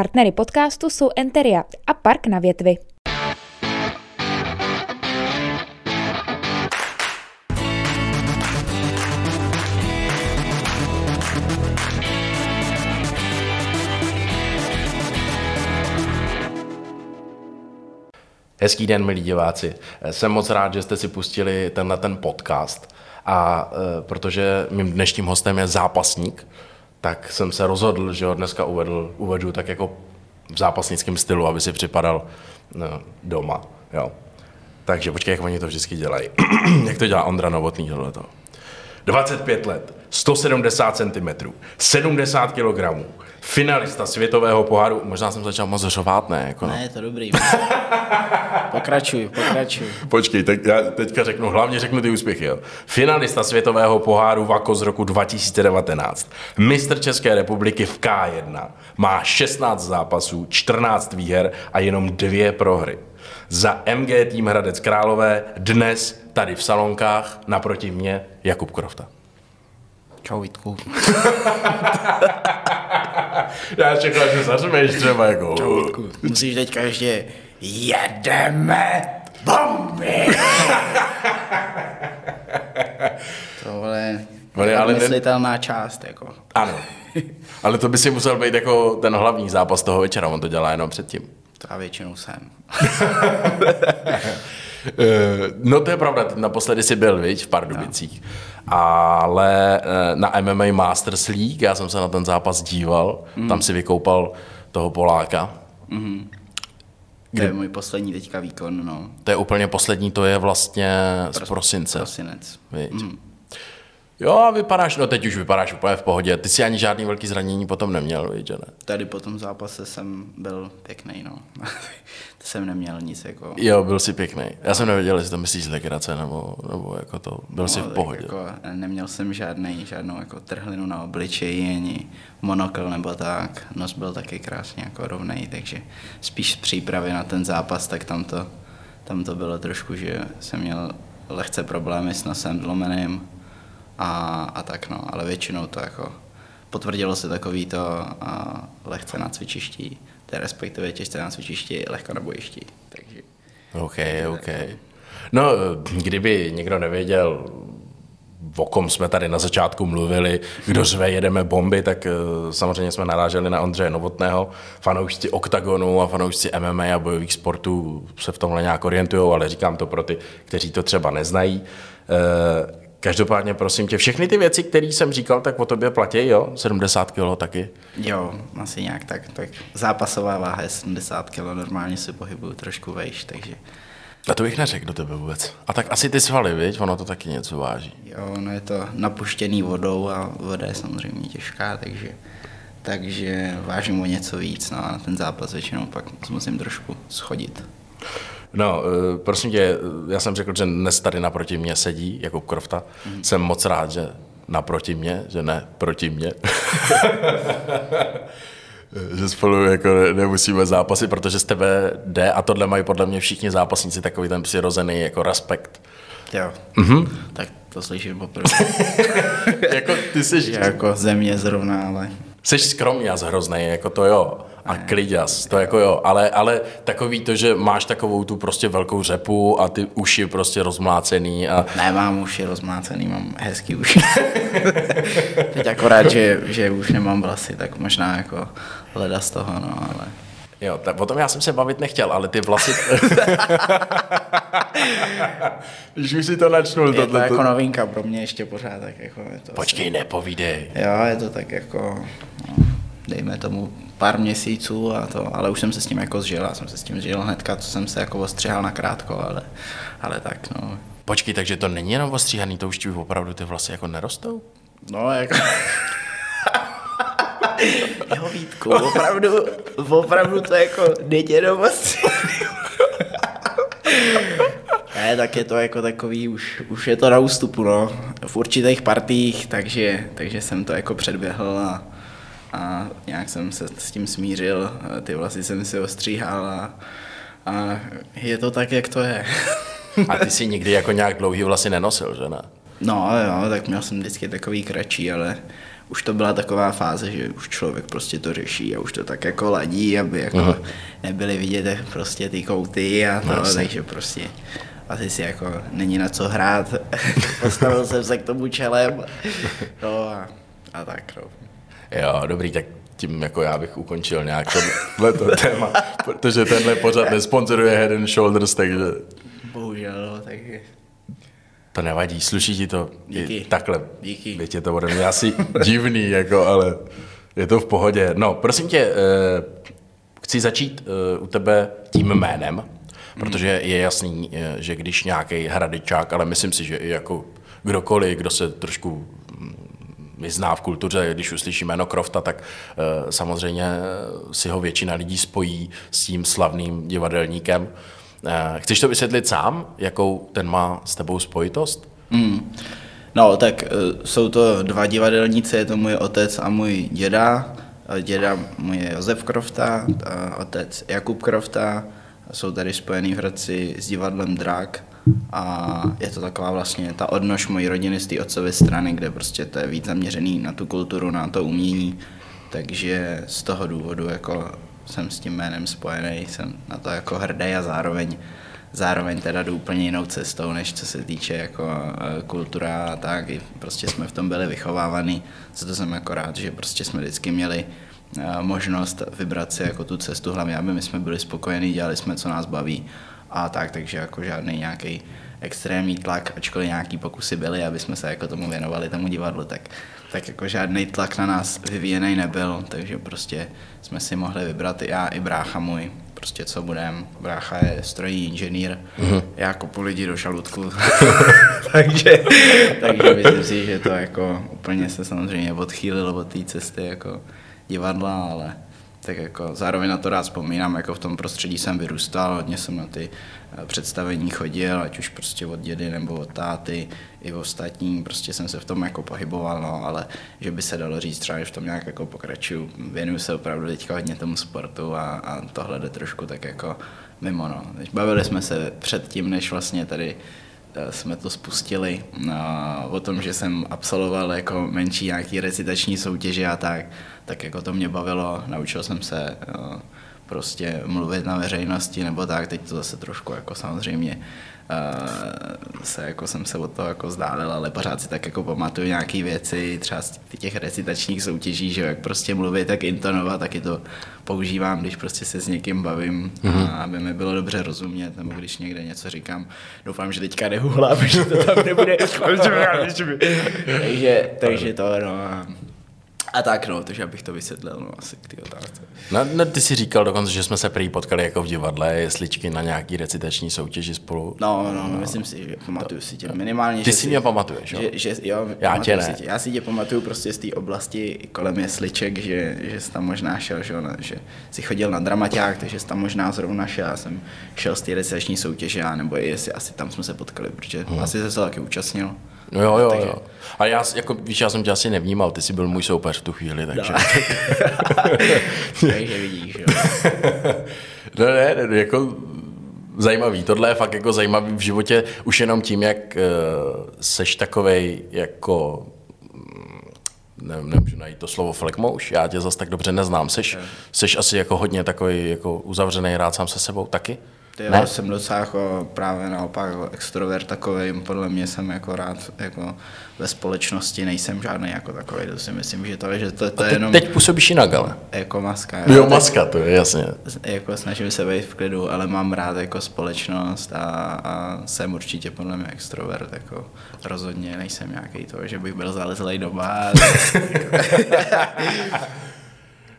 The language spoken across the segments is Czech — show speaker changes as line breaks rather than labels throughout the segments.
Partnery podcastu jsou Enteria a Park na větvi.
Hezký den, milí diváci. Jsem moc rád, že jste si pustili tenhle ten podcast. A e, protože mým dnešním hostem je zápasník, tak jsem se rozhodl, že ho dneska uvedl, uvedu tak jako v zápasnickém stylu, aby si připadal no, doma. Jo. Takže počkej, jak oni to vždycky dělají. jak to dělá Ondra Novotný tohleto. 25 let, 170 cm, 70 kg, finalista světového poháru. Možná jsem začal moc řovat, ne? Jako
no. Ne, je to dobrý. pokračuj, pokračuj.
Počkej, teď, já teďka řeknu, hlavně řeknu ty úspěchy. Jo. Finalista světového poháru VAKO z roku 2019. Mistr České republiky v K1. Má 16 zápasů, 14 výher a jenom dvě prohry. Za MG tým Hradec Králové dnes tady v Salonkách naproti mě Jakub Krofta.
Čau Vítku.
Já čekal, že zařmeš třeba jako...
Čau Vítku. Musíš teďka ještě jedeme bomby. Tohle je ale myslitelná ne... část. Jako.
Ano. Ale to by si musel být jako ten hlavní zápas toho večera, on to dělá jenom předtím.
To já většinou jsem.
Eh, no to je pravda, naposledy jsi byl, viď, v Pardubicích. No. Ale eh, na MMA Masters League, já jsem se na ten zápas díval, mm. tam si vykoupal toho Poláka. Mm.
Kdy... To je můj poslední teďka výkon, no.
To je úplně poslední, to je vlastně z prosince.
Prosinec.
Mm. Jo, vypadáš, no teď už vypadáš úplně v pohodě. Ty si ani žádný velký zranění potom neměl, víš, že ne?
Tady po tom zápase jsem byl pěkný, no. to jsem neměl nic jako...
Jo, byl jsi pěkný. Já jsem nevěděl, jestli to myslíš z legrace, nebo, nebo jako to, byl no, jsi v pohodě.
Jako, neměl jsem žádný, žádnou jako trhlinu na obličeji, ani monokl nebo tak. Nos byl taky krásně jako rovnej, takže spíš z přípravy na ten zápas, tak tam to, tam to bylo trošku, že jsem měl lehce problémy s nosem zlomeným, a, a tak no, ale většinou to jako potvrdilo se takový to a lehce na cvičišti, to respektive těžce na cvičišti, lehko na bojišti, takže...
OK, OK. No, kdyby někdo nevěděl, o kom jsme tady na začátku mluvili, kdo řve, jedeme bomby, tak eh, samozřejmě jsme naráželi na Ondřeje Novotného. Fanoušci OKTAGONu a fanoušci MMA a bojových sportů se v tomhle nějak orientují, ale říkám to pro ty, kteří to třeba neznají. Každopádně prosím tě, všechny ty věci, které jsem říkal, tak o tobě platí, jo? 70 kg taky?
Jo, asi nějak tak. tak zápasová váha je 70 kg, normálně se pohybuju trošku vejš, takže...
A to bych neřekl do tebe vůbec. A tak asi ty svaly, viď? Ono to taky něco váží.
Jo, no je to napuštěný vodou a voda je samozřejmě těžká, takže, takže vážím o něco víc, no a na ten zápas většinou pak musím trošku schodit.
No, eh, prosím tě, já jsem řekl, že dnes tady naproti mě sedí Jakub Krofta. Mm. Jsem moc rád, že naproti mě, že ne proti mě. že spolu jako nemusíme zápasy, protože z tebe jde a tohle mají podle mě všichni zápasníci takový ten přirozený jako respekt.
Jo, mm-hmm. tak to slyším poprvé.
jako ty jsi...
jako země zrovna, ale...
Jsi skromný a hrozný, jako to jo a kliďas, to jako jo, ale, ale takový to, že máš takovou tu prostě velkou řepu a ty uši prostě rozmlácený a...
Ne, mám uši rozmlácený, mám hezký uši. Teď akorát, že, že už nemám vlasy, tak možná jako leda z toho, no, ale...
Jo, tak o tom já jsem se bavit nechtěl, ale ty vlasy... Když už si to načnul.
Je to jako novinka pro mě ještě pořád, tak jako je to...
Počkej, asi... nepovídej.
Jo, je to tak jako, no, dejme tomu pár měsíců a to, ale už jsem se s tím jako zžil, já jsem se s tím zžil hnedka, co jsem se jako ostřihal na krátko, ale, ale tak no.
Počkej, takže to není jenom ostříhaný, to už ti opravdu ty vlasy jako nerostou?
No, jako... jo, Vítku, opravdu, opravdu to jako není jenom Ne, tak je to jako takový, už, už je to na ústupu, no, v určitých partích, takže, takže jsem to jako předběhl a, a nějak jsem se s tím smířil, ty vlasy jsem si ostříhal a, a je to tak, jak to je.
a ty si nikdy jako nějak dlouhý vlasy nenosil, že ne?
No jo, tak měl jsem vždycky takový kratší, ale už to byla taková fáze, že už člověk prostě to řeší a už to tak jako ladí, aby jako
Aha.
nebyly vidět prostě ty kouty a to,
No,
takže prostě asi si jako není na co hrát. Postavil jsem se k tomu čelem. No a, a tak no.
Jo, dobrý, tak tím jako já bych ukončil nějak tohle téma, protože tenhle pořad nesponzoruje Head and Shoulders, takže
Bohužel, takže
to nevadí, sluší ti to i
Díky.
takhle.
Díky.
Je to ode mě asi divný, jako, ale je to v pohodě. No, prosím tě, eh, chci začít eh, u tebe tím jménem, protože je jasný, eh, že když nějaký hradičák, ale myslím si, že i jako kdokoliv, kdo se trošku mm, vyzná v kultuře, když uslyší jméno Crofta, tak eh, samozřejmě si ho většina lidí spojí s tím slavným divadelníkem. Eh, Chceš to vysvětlit sám, jakou ten má s tebou spojitost?
Mm. No, tak eh, jsou to dva divadelníci, je to můj otec a můj děda. Eh, Děda můj je Josef Krofta, otec Jakub Krofta. Jsou tady spojený v Hradci s divadlem Drak a je to taková vlastně ta odnož mojí rodiny z té otcovy strany, kde prostě to je víc zaměřený na tu kulturu, na to umění. Takže z toho důvodu jako jsem s tím jménem spojený, jsem na to jako hrdý a zároveň zároveň teda jdu úplně jinou cestou, než co se týče jako eh, kultura a tak. I prostě jsme v tom byli vychovávaný, za to jsem jako rád, že prostě jsme vždycky měli eh, možnost vybrat si jako tu cestu, hlavně aby my jsme byli spokojení, dělali jsme, co nás baví a tak, takže jako žádný nějaký extrémní tlak, ačkoliv nějaký pokusy byly, aby jsme se jako tomu věnovali, tomu divadlu, tak, tak jako žádný tlak na nás vyvíjený nebyl, takže prostě jsme si mohli vybrat i já, i brácha můj, prostě co budem. Brácha je strojní inženýr, mm-hmm. já kopu lidi do žaludku, takže, takže myslím si, že to jako úplně se samozřejmě odchýlilo od té cesty jako divadla, ale tak jako zároveň na to rád vzpomínám, jako v tom prostředí jsem vyrůstal, hodně jsem na ty eh, představení chodil, ať už prostě od dědy nebo od táty, i ostatní, prostě jsem se v tom jako pohyboval, no, ale že by se dalo říct třeba, že v tom nějak jako pokračuju, věnuju se opravdu teďka hodně tomu sportu a, a tohle jde trošku tak jako mimo, no. Bavili jsme se předtím, než vlastně tady eh, jsme to spustili no, o tom, že jsem absolvoval jako menší nějaký recitační soutěže a tak, tak jako to mě bavilo, naučil jsem se eh, prostě mluvit na veřejnosti nebo tak, teď to zase trošku jako samozřejmě eh, se jako jsem se od toho jako zdálil, ale pořád si tak jako pamatuju nějaké věci, třeba z těch recitačních soutěží, že jak prostě mluvit, tak intonovat, taky to používám, když prostě se s někým bavím, mm-hmm. a aby mi bylo dobře rozumět, nebo když někde něco říkám, doufám, že teďka nehuhlám, že to tam nebude. takže, takže to, no. A- tak no, takže abych to vysvětlil, no asi k té otázce.
No, no, ty si říkal dokonce, že jsme se prý potkali jako v divadle, jesličky na nějaký recitační soutěži spolu.
No, no, no, myslím si, že pamatuju si tě minimálně.
Ty
že
si mě pamatuješ, jo?
Že, že, jo,
Já tě ne.
Si tě. Já si tě pamatuju prostě z té oblasti kolem jesliček, že, že jsi tam možná šel, že, jo, na- že jsi chodil na dramaťák, takže jsi tam možná zrovna šel, já jsem šel z té recitační soutěže, nebo jestli asi tam jsme se potkali, protože hmm. asi se taky účastnil.
No jo, jo,
Takže-
jo. A já, jako, víš, já jsem tě asi nevnímal, ty jsi byl můj soupeř v tu chvíli, takže...
takže vidíš, jo.
No ne, ne, jako zajímavý. Tohle je fakt jako zajímavý v životě už jenom tím, jak uh, seš takovej jako mm, nevím, nemůžu najít to slovo flekmouš, já tě zas tak dobře neznám. Seš, seš asi jako hodně takový jako uzavřený rád sám se sebou taky?
Ty jo,
Ne?
jsem docela jako právě naopak jako extrovert takový, podle mě jsem jako rád jako ve společnosti, nejsem žádný jako takový, to si myslím, že to, je- že to, to je jenom
teď působíš jinak, ale.
jako maska.
Jo,
Teď
maska, to je jasně.
Jako snažím se být v klidu, ale mám rád jako společnost a, a jsem určitě podle mě extrovert, jako rozhodně nejsem nějaký to, že bych byl zalezlej doma.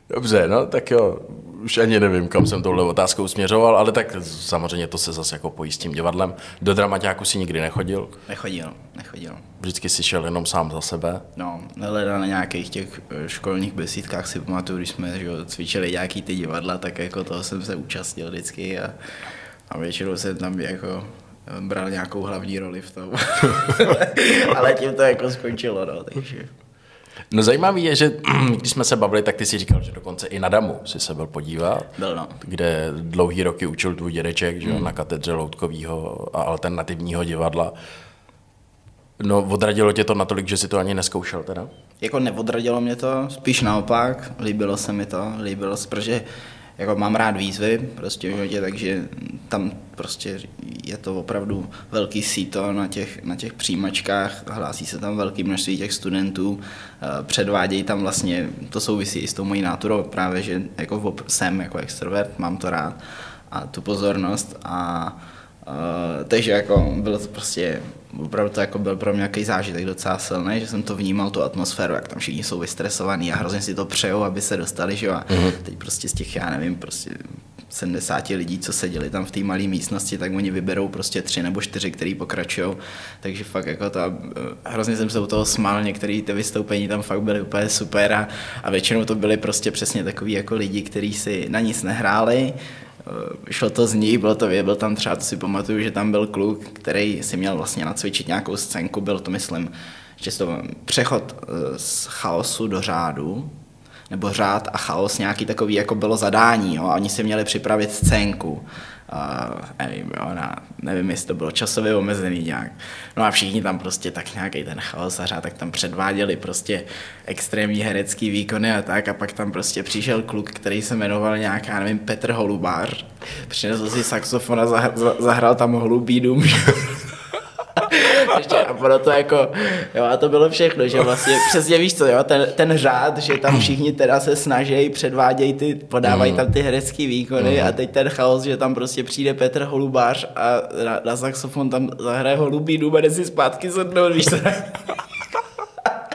Dobře, no tak jo, už ani nevím, kam jsem touhle otázkou směřoval, ale tak samozřejmě to se zase jako pojí s tím divadlem. Do dramaťáku si nikdy nechodil,
nechodil, nechodil.
vždycky si šel jenom sám za sebe.
No, neleda na nějakých těch eh, školních besídkách si pamatuju, když jsme že, cvičili nějaký ty divadla, tak jako toho jsem se účastnil vždycky a, a většinou jsem tam jako bral nějakou hlavní roli v tom. Ale tím to jako skončilo, no, takže...
No zajímavý je, že když jsme se bavili, tak ty si říkal, že dokonce i na Damu si se byl podívat,
Byl, no.
kde dlouhý roky učil tvůj dědeček, že jo, na katedře loutkového a alternativního divadla. No odradilo tě to natolik, že si to ani neskoušel teda?
jako neodradilo mě to, spíš naopak, líbilo se mi to, líbilo se, protože jako mám rád výzvy prostě v životě, takže tam prostě je to opravdu velký síto na těch, na těch přijímačkách, hlásí se tam velké množství těch studentů, eh, předvádějí tam vlastně, to souvisí i s tou mojí náturou právě, že jako jsem jako extrovert, mám to rád a tu pozornost a Uh, takže jako bylo to prostě, opravdu to jako byl pro mě nějaký zážitek docela silný, že jsem to vnímal, tu atmosféru, jak tam všichni jsou vystresovaní a hrozně si to přejou, aby se dostali, že jo, a uh-huh. teď prostě z těch, já nevím, prostě 70 lidí, co seděli tam v té malé místnosti, tak oni vyberou prostě tři nebo čtyři, který pokračují. Takže fakt jako to, hrozně jsem se u toho smál, některé ty vystoupení tam fakt byly úplně super a, a většinou to byly prostě přesně takový jako lidi, kteří si na nic nehráli, Eh, šlo to z ní, bylo to, byl tam třeba, to si pamatuju, že tam byl kluk, který si měl vlastně nacvičit nějakou scénku, byl to myslím, že to přechod eh, z chaosu do řádu, nebo řád a chaos nějaký takový, jako bylo zadání, jo, a oni si měli připravit scénku uh, nevím, jo, na, nevím, jestli to bylo časově omezený nějak. No a všichni tam prostě tak nějaký ten chaos a tak tam předváděli prostě extrémní herecký výkony a tak a pak tam prostě přišel kluk, který se jmenoval nějak, já nevím, Petr Holubár. Přinesl si saxofon a zahrál tam Holubý dům. Ještě a bylo to jako, jo, a to bylo všechno, že vlastně přesně víš co, jo, ten, ten řád, že tam všichni teda se snaží, předvádějí ty, podávají mm. tam ty herecké výkony mm. a teď ten chaos, že tam prostě přijde Petr Holubář a na, na saxofon tam zahraje Holubý dům a si zpátky sednout, víš co.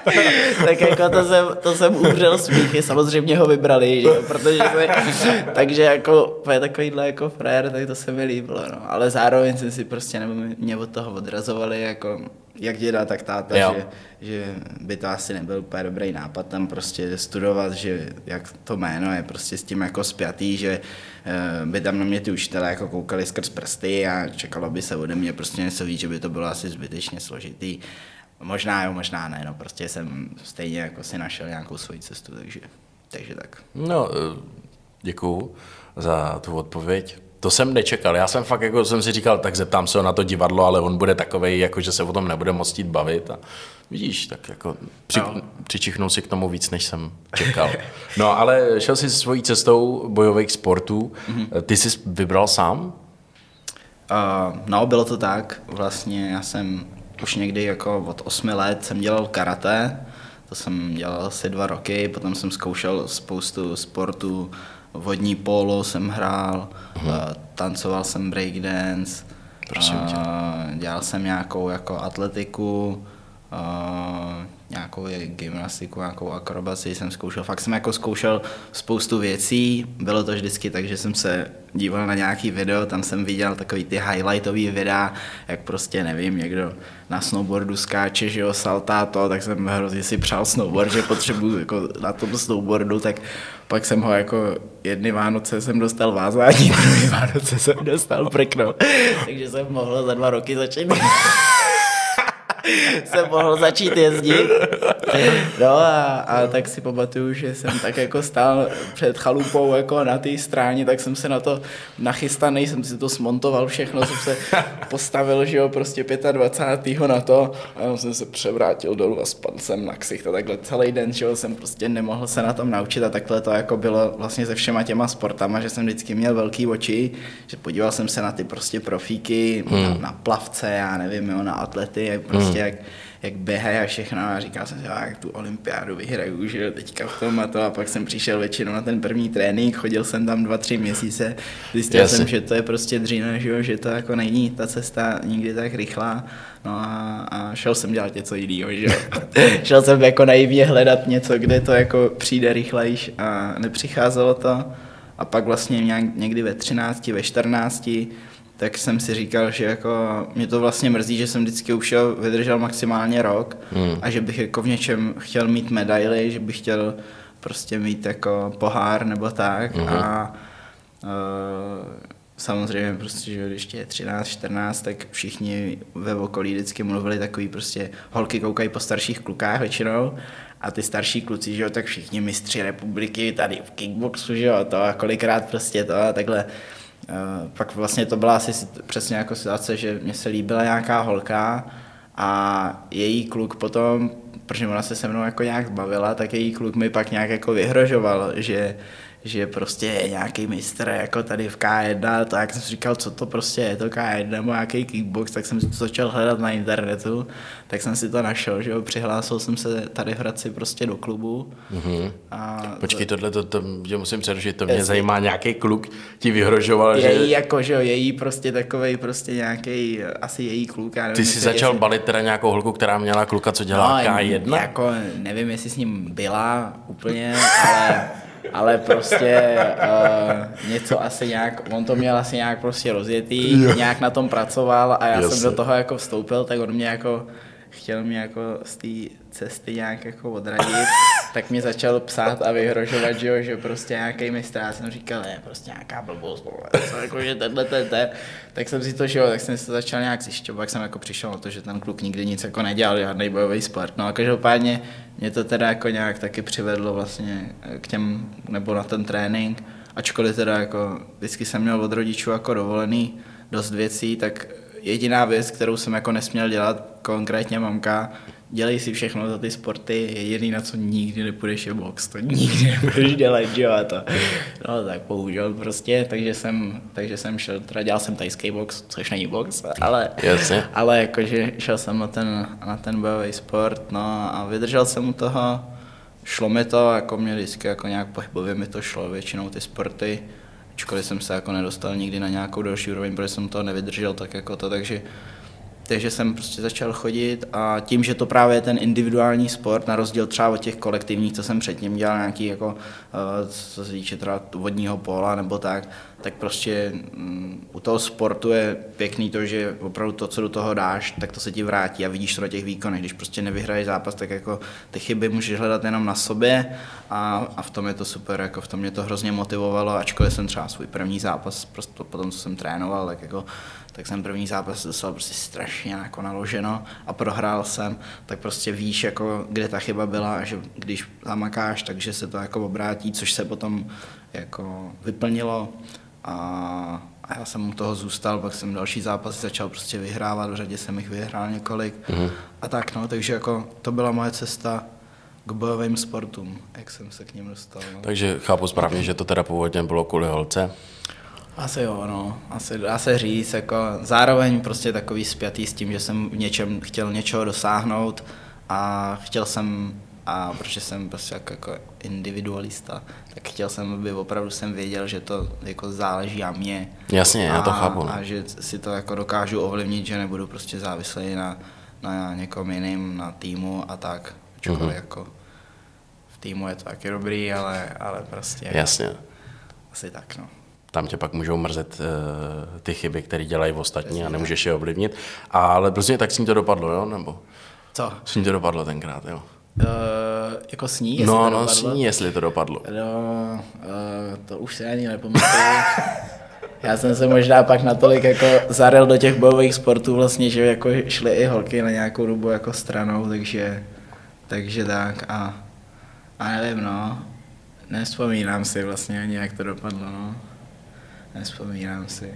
tak jako to jsem, to jsem umřel smíchy, samozřejmě ho vybrali, že jo, protože se, takže jako je takovýhle jako frajer, tak to se mi líbilo, no. ale zároveň jsem si prostě, nebo mě od toho odrazovali, jako jak děda, tak táta, že, že by to asi nebyl úplně dobrý nápad tam prostě studovat, že jak to jméno je prostě s tím jako spjatý, že eh, by tam na mě ty učitelé jako koukali skrz prsty a čekalo by se ode mě prostě něco víc, že by to bylo asi zbytečně složitý. Možná jo, možná ne, no prostě jsem stejně jako si našel nějakou svoji cestu, takže, takže tak.
No, eh, děkuju za tu odpověď. To jsem nečekal. Já jsem fakt jako jsem si říkal, tak zeptám se ho na to divadlo, ale on bude takový, jako že se o tom nebude moc jít bavit. A vidíš, tak jako při, no. přičichnul si k tomu víc, než jsem čekal. No, ale šel jsi svojí cestou bojových sportů. Mm-hmm. Ty jsi vybral sám?
Uh, no, bylo to tak. Vlastně já jsem už někdy jako od 8 let jsem dělal karate, to jsem dělal asi dva roky, potom jsem zkoušel spoustu sportů, vodní polo jsem hrál, uh-huh. tancoval jsem breakdance, Prosím tě. dělal jsem nějakou jako atletiku, nějakou gymnastiku, nějakou akrobaci jsem zkoušel. Fakt jsem jako zkoušel spoustu věcí. Bylo to vždycky tak, že jsem se díval na nějaký video, tam jsem viděl takový ty highlightový videa, jak prostě nevím, někdo na snowboardu skáče, že jo, saltá to, tak jsem hrozně si přál snowboard, že potřebuju jako na tom snowboardu, tak pak jsem ho jako jedny Vánoce jsem dostal vázání, druhý Vánoce jsem dostal prkno, takže jsem mohl za dva roky začít jsem mohl začít jezdit. No a, a tak si pamatuju, že jsem tak jako stál před chalupou jako na té stráně, tak jsem se na to nachystaný, jsem si to smontoval všechno, jsem se postavil, že jo, prostě 25. na to a já jsem se převrátil dolů a spadl jsem na ksicht a takhle celý den, že jo, jsem prostě nemohl se na tom naučit a takhle to jako bylo vlastně se všema těma sportama, že jsem vždycky měl velký oči, že podíval jsem se na ty prostě profíky, hmm. na, na plavce, já nevím, jo, na atlety, prostě prostě jak, jak běhají a všechno a říkal jsem si, jak tu olympiádu vyhraju, že jo, teďka v tom a to a pak jsem přišel většinou na ten první trénink, chodil jsem tam dva, tři měsíce, zjistil Jasně. jsem, že to je prostě dřína, že, jo, že to jako není ta cesta nikdy tak rychlá, no a, a šel jsem dělat něco jiného, že jo. šel jsem jako naivně hledat něco, kde to jako přijde rychlejš a nepřicházelo to a pak vlastně nějak někdy ve 13, ve 14 tak jsem si říkal, že jako mě to vlastně mrzí, že jsem vždycky už vydržel maximálně rok hmm. a že bych jako v něčem chtěl mít medaily, že bych chtěl prostě mít jako pohár nebo tak hmm. a uh, samozřejmě prostě, že když je 13, 14, tak všichni ve okolí vždycky mluvili takový prostě holky koukají po starších klukách většinou a ty starší kluci, že jo, tak všichni mistři republiky tady v kickboxu, že jo, to a kolikrát prostě to a takhle pak vlastně to byla asi přesně jako situace, že mě se líbila nějaká holka a její kluk potom protože ona se se mnou jako nějak zbavila, tak její kluk mi pak nějak jako vyhrožoval, že že prostě je nějaký mistr jako tady v K1, tak jsem si říkal, co to prostě je, to K1 nebo nějaký kickbox, tak jsem si to začal hledat na internetu, tak jsem si to našel, že jo, přihlásil jsem se tady v Hradci prostě do klubu.
Mm-hmm. A Počkej, tohle to, to, to musím přerušit, to mě jestli... zajímá, nějaký kluk ti vyhrožoval,
její, že... jako, že jo, její prostě takovej prostě nějaký, asi její kluk.
Nevím, Ty jsi začal jestli... balit teda nějakou holku, která měla kluka, co dělá no, K1?
Jako, nevím, jestli s ním byla úplně, ale ale prostě uh, něco asi nějak, on to měl asi nějak prostě rozjetý, jo. nějak na tom pracoval a já Jasně. jsem do toho jako vstoupil, tak on mě jako chtěl mě jako z té cesty nějak jako odradit, tak mě začal psát a vyhrožovat, že, jo, že prostě nějaký mistr, já jsem říkal, je prostě nějaká blbost, co, jako, že tenhle, ten, ten, tak jsem si to, že jo, tak jsem to začal nějak zjišťovat, pak jsem jako přišel na to, že ten kluk nikdy nic jako nedělal, žádný bojový sport, no a každopádně mě to teda jako nějak taky přivedlo vlastně k těm, nebo na ten trénink, ačkoliv teda jako vždycky jsem měl od rodičů jako dovolený dost věcí, tak jediná věc, kterou jsem jako nesměl dělat, konkrétně mamka, dělej si všechno za ty sporty, jediný na co nikdy nepůjdeš je box, to nikdy nebudeš dělat, že jo, a to, no tak bohužel prostě, takže jsem, takže jsem šel, teda dělal jsem tajský box, což není box, ale,
Jasně.
ale jakože šel jsem na ten, na ten bojový sport, no a vydržel jsem u toho, šlo mi to, jako mě vždycky jako nějak pohybově mi to šlo, většinou ty sporty, ačkoliv jsem se jako nedostal nikdy na nějakou další úroveň, protože jsem to nevydržel tak jako to, takže takže jsem prostě začal chodit a tím, že to právě je ten individuální sport, na rozdíl třeba od těch kolektivních, co jsem předtím dělal, nějaký jako, eh, co se týče třeba vodního póla nebo tak, tak prostě um, u toho sportu je pěkný to, že opravdu to, co do toho dáš, tak to se ti vrátí a vidíš to na těch výkonech. Když prostě nevyhraješ zápas, tak jako ty chyby můžeš hledat jenom na sobě a, a v tom je to super, jako v tom mě to hrozně motivovalo, ačkoliv jsem třeba svůj první zápas, prostě potom, co jsem trénoval, tak jako tak jsem první zápas dostal prostě strašně jako naloženo a prohrál jsem, tak prostě víš, jako, kde ta chyba byla a že když zamakáš, takže se to jako obrátí, což se potom jako vyplnilo a, a já jsem u toho zůstal, pak jsem další zápasy začal prostě vyhrávat, v řadě jsem jich vyhrál několik mm-hmm. a tak no, takže jako to byla moje cesta k bojovým sportům, jak jsem se k ním dostal. No.
Takže chápu správně, že to teda původně bylo kvůli holce?
Asi jo, no. Asi dá se říct, jako zároveň prostě takový spjatý s tím, že jsem v něčem chtěl něčeho dosáhnout a chtěl jsem, a protože jsem prostě jako, jako individualista, tak chtěl jsem, aby opravdu jsem věděl, že to jako záleží na mě.
Jasně, já to chápu.
No. A že si to jako dokážu ovlivnit, že nebudu prostě závislý na, na někom jiným, na týmu a tak. mm-hmm. jako v týmu je to taky dobrý, ale, ale prostě...
Jasně.
Asi tak, no
tam tě pak můžou mrzet uh, ty chyby, které dělají v ostatní a nemůžeš je ovlivnit. Ale prostě tak s ní to dopadlo, jo? Nebo
Co?
S ní to dopadlo tenkrát, jo?
Uh, jako s ní,
jestli No, to no, s ní, jestli to dopadlo.
No, uh, to už se ani nepamatuju. Já jsem se možná pak natolik jako zarel do těch bojových sportů vlastně, že jako šly i holky na nějakou dobu jako stranou, takže, takže tak a, a nevím, no, nespomínám si vlastně ani, jak to dopadlo, no. Nespomínám si.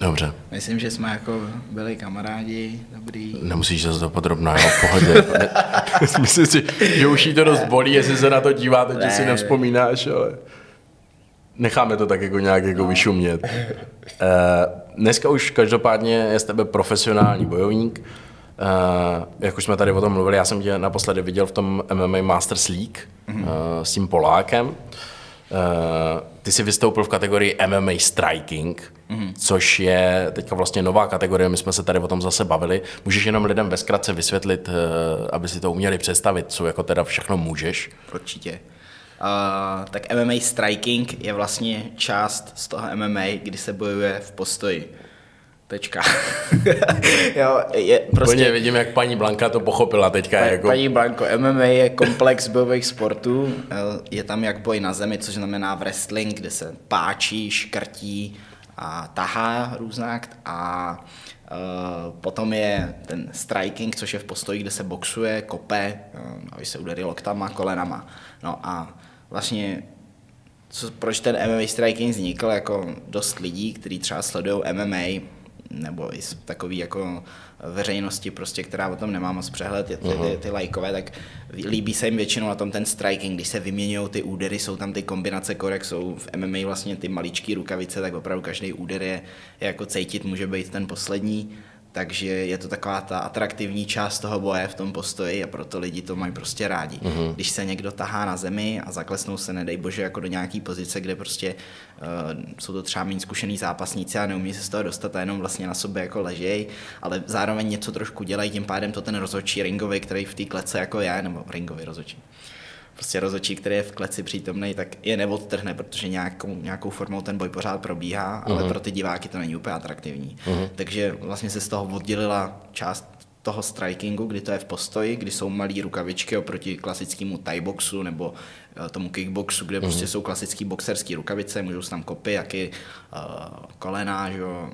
Dobře.
Myslím, že jsme jako byli kamarádi, dobrý.
Nemusíš se to podrobná, jo, v pohodě. Myslím si, že už jí to dost bolí, jestli se na to díváte, že si nevzpomínáš, ale necháme to tak jako nějak jako no. vyšumět. Uh, dneska už každopádně je z tebe profesionální bojovník. Uh, jak už jsme tady o tom mluvili, já jsem tě naposledy viděl v tom MMA Masters League mm-hmm. s tím Polákem. Uh, ty jsi vystoupil v kategorii MMA Striking, mm-hmm. což je teďka vlastně nová kategorie, my jsme se tady o tom zase bavili. Můžeš jenom lidem ve zkratce vysvětlit, uh, aby si to uměli představit, co jako teda všechno můžeš?
Určitě. Uh, tak MMA Striking je vlastně část z toho MMA, kdy se bojuje v postoji. Tečka.
jo, je prostě... Plně vidím, jak paní Blanka to pochopila teďka.
Pa,
jako...
Paní Blanko, MMA je komplex bojových sportů. Eh, je tam jak boj na zemi, což znamená wrestling, kde se páčí, škrtí a tahá různá. A Uh, potom je ten striking, což je v postoji, kde se boxuje, kope, uh, aby se udarí loktama, kolenama. No a vlastně co, proč ten MMA striking vznikl, jako dost lidí, kteří třeba sledují MMA, nebo i z takový jako veřejnosti, prostě, která o tom nemá moc přehled, ty, ty, ty, ty lajkové, tak líbí se jim většinou na tom ten striking, když se vyměňují ty údery, jsou tam ty kombinace korek, jsou v MMA vlastně ty maličké rukavice, tak opravdu každý úder je, je jako cítit, může být ten poslední takže je to taková ta atraktivní část toho boje v tom postoji a proto lidi to mají prostě rádi. Mm-hmm. Když se někdo tahá na zemi a zaklesnou se, nedej bože, jako do nějaký pozice, kde prostě uh, jsou to třeba méně zkušený zápasníci a neumí se z toho dostat a jenom vlastně na sobě jako ležej, ale zároveň něco trošku dělají, tím pádem to ten rozhodčí ringový, který v té klece jako je, nebo ringový rozhodčí prostě rozočí, který je v kleci přítomný, tak je neodtrhne, protože nějakou, nějakou formou ten boj pořád probíhá, uh-huh. ale mhm. pro ty diváky to není úplně atraktivní. Uh-huh. Takže vlastně se z toho oddělila část toho strikingu, kdy to je v postoji, kdy jsou malé rukavičky oproti klasickému thai boxu nebo uh, tomu kickboxu, kde uh-huh. prostě jsou klasické boxerské rukavice, můžou se tam kopy, jaký uh, kolena, že jo,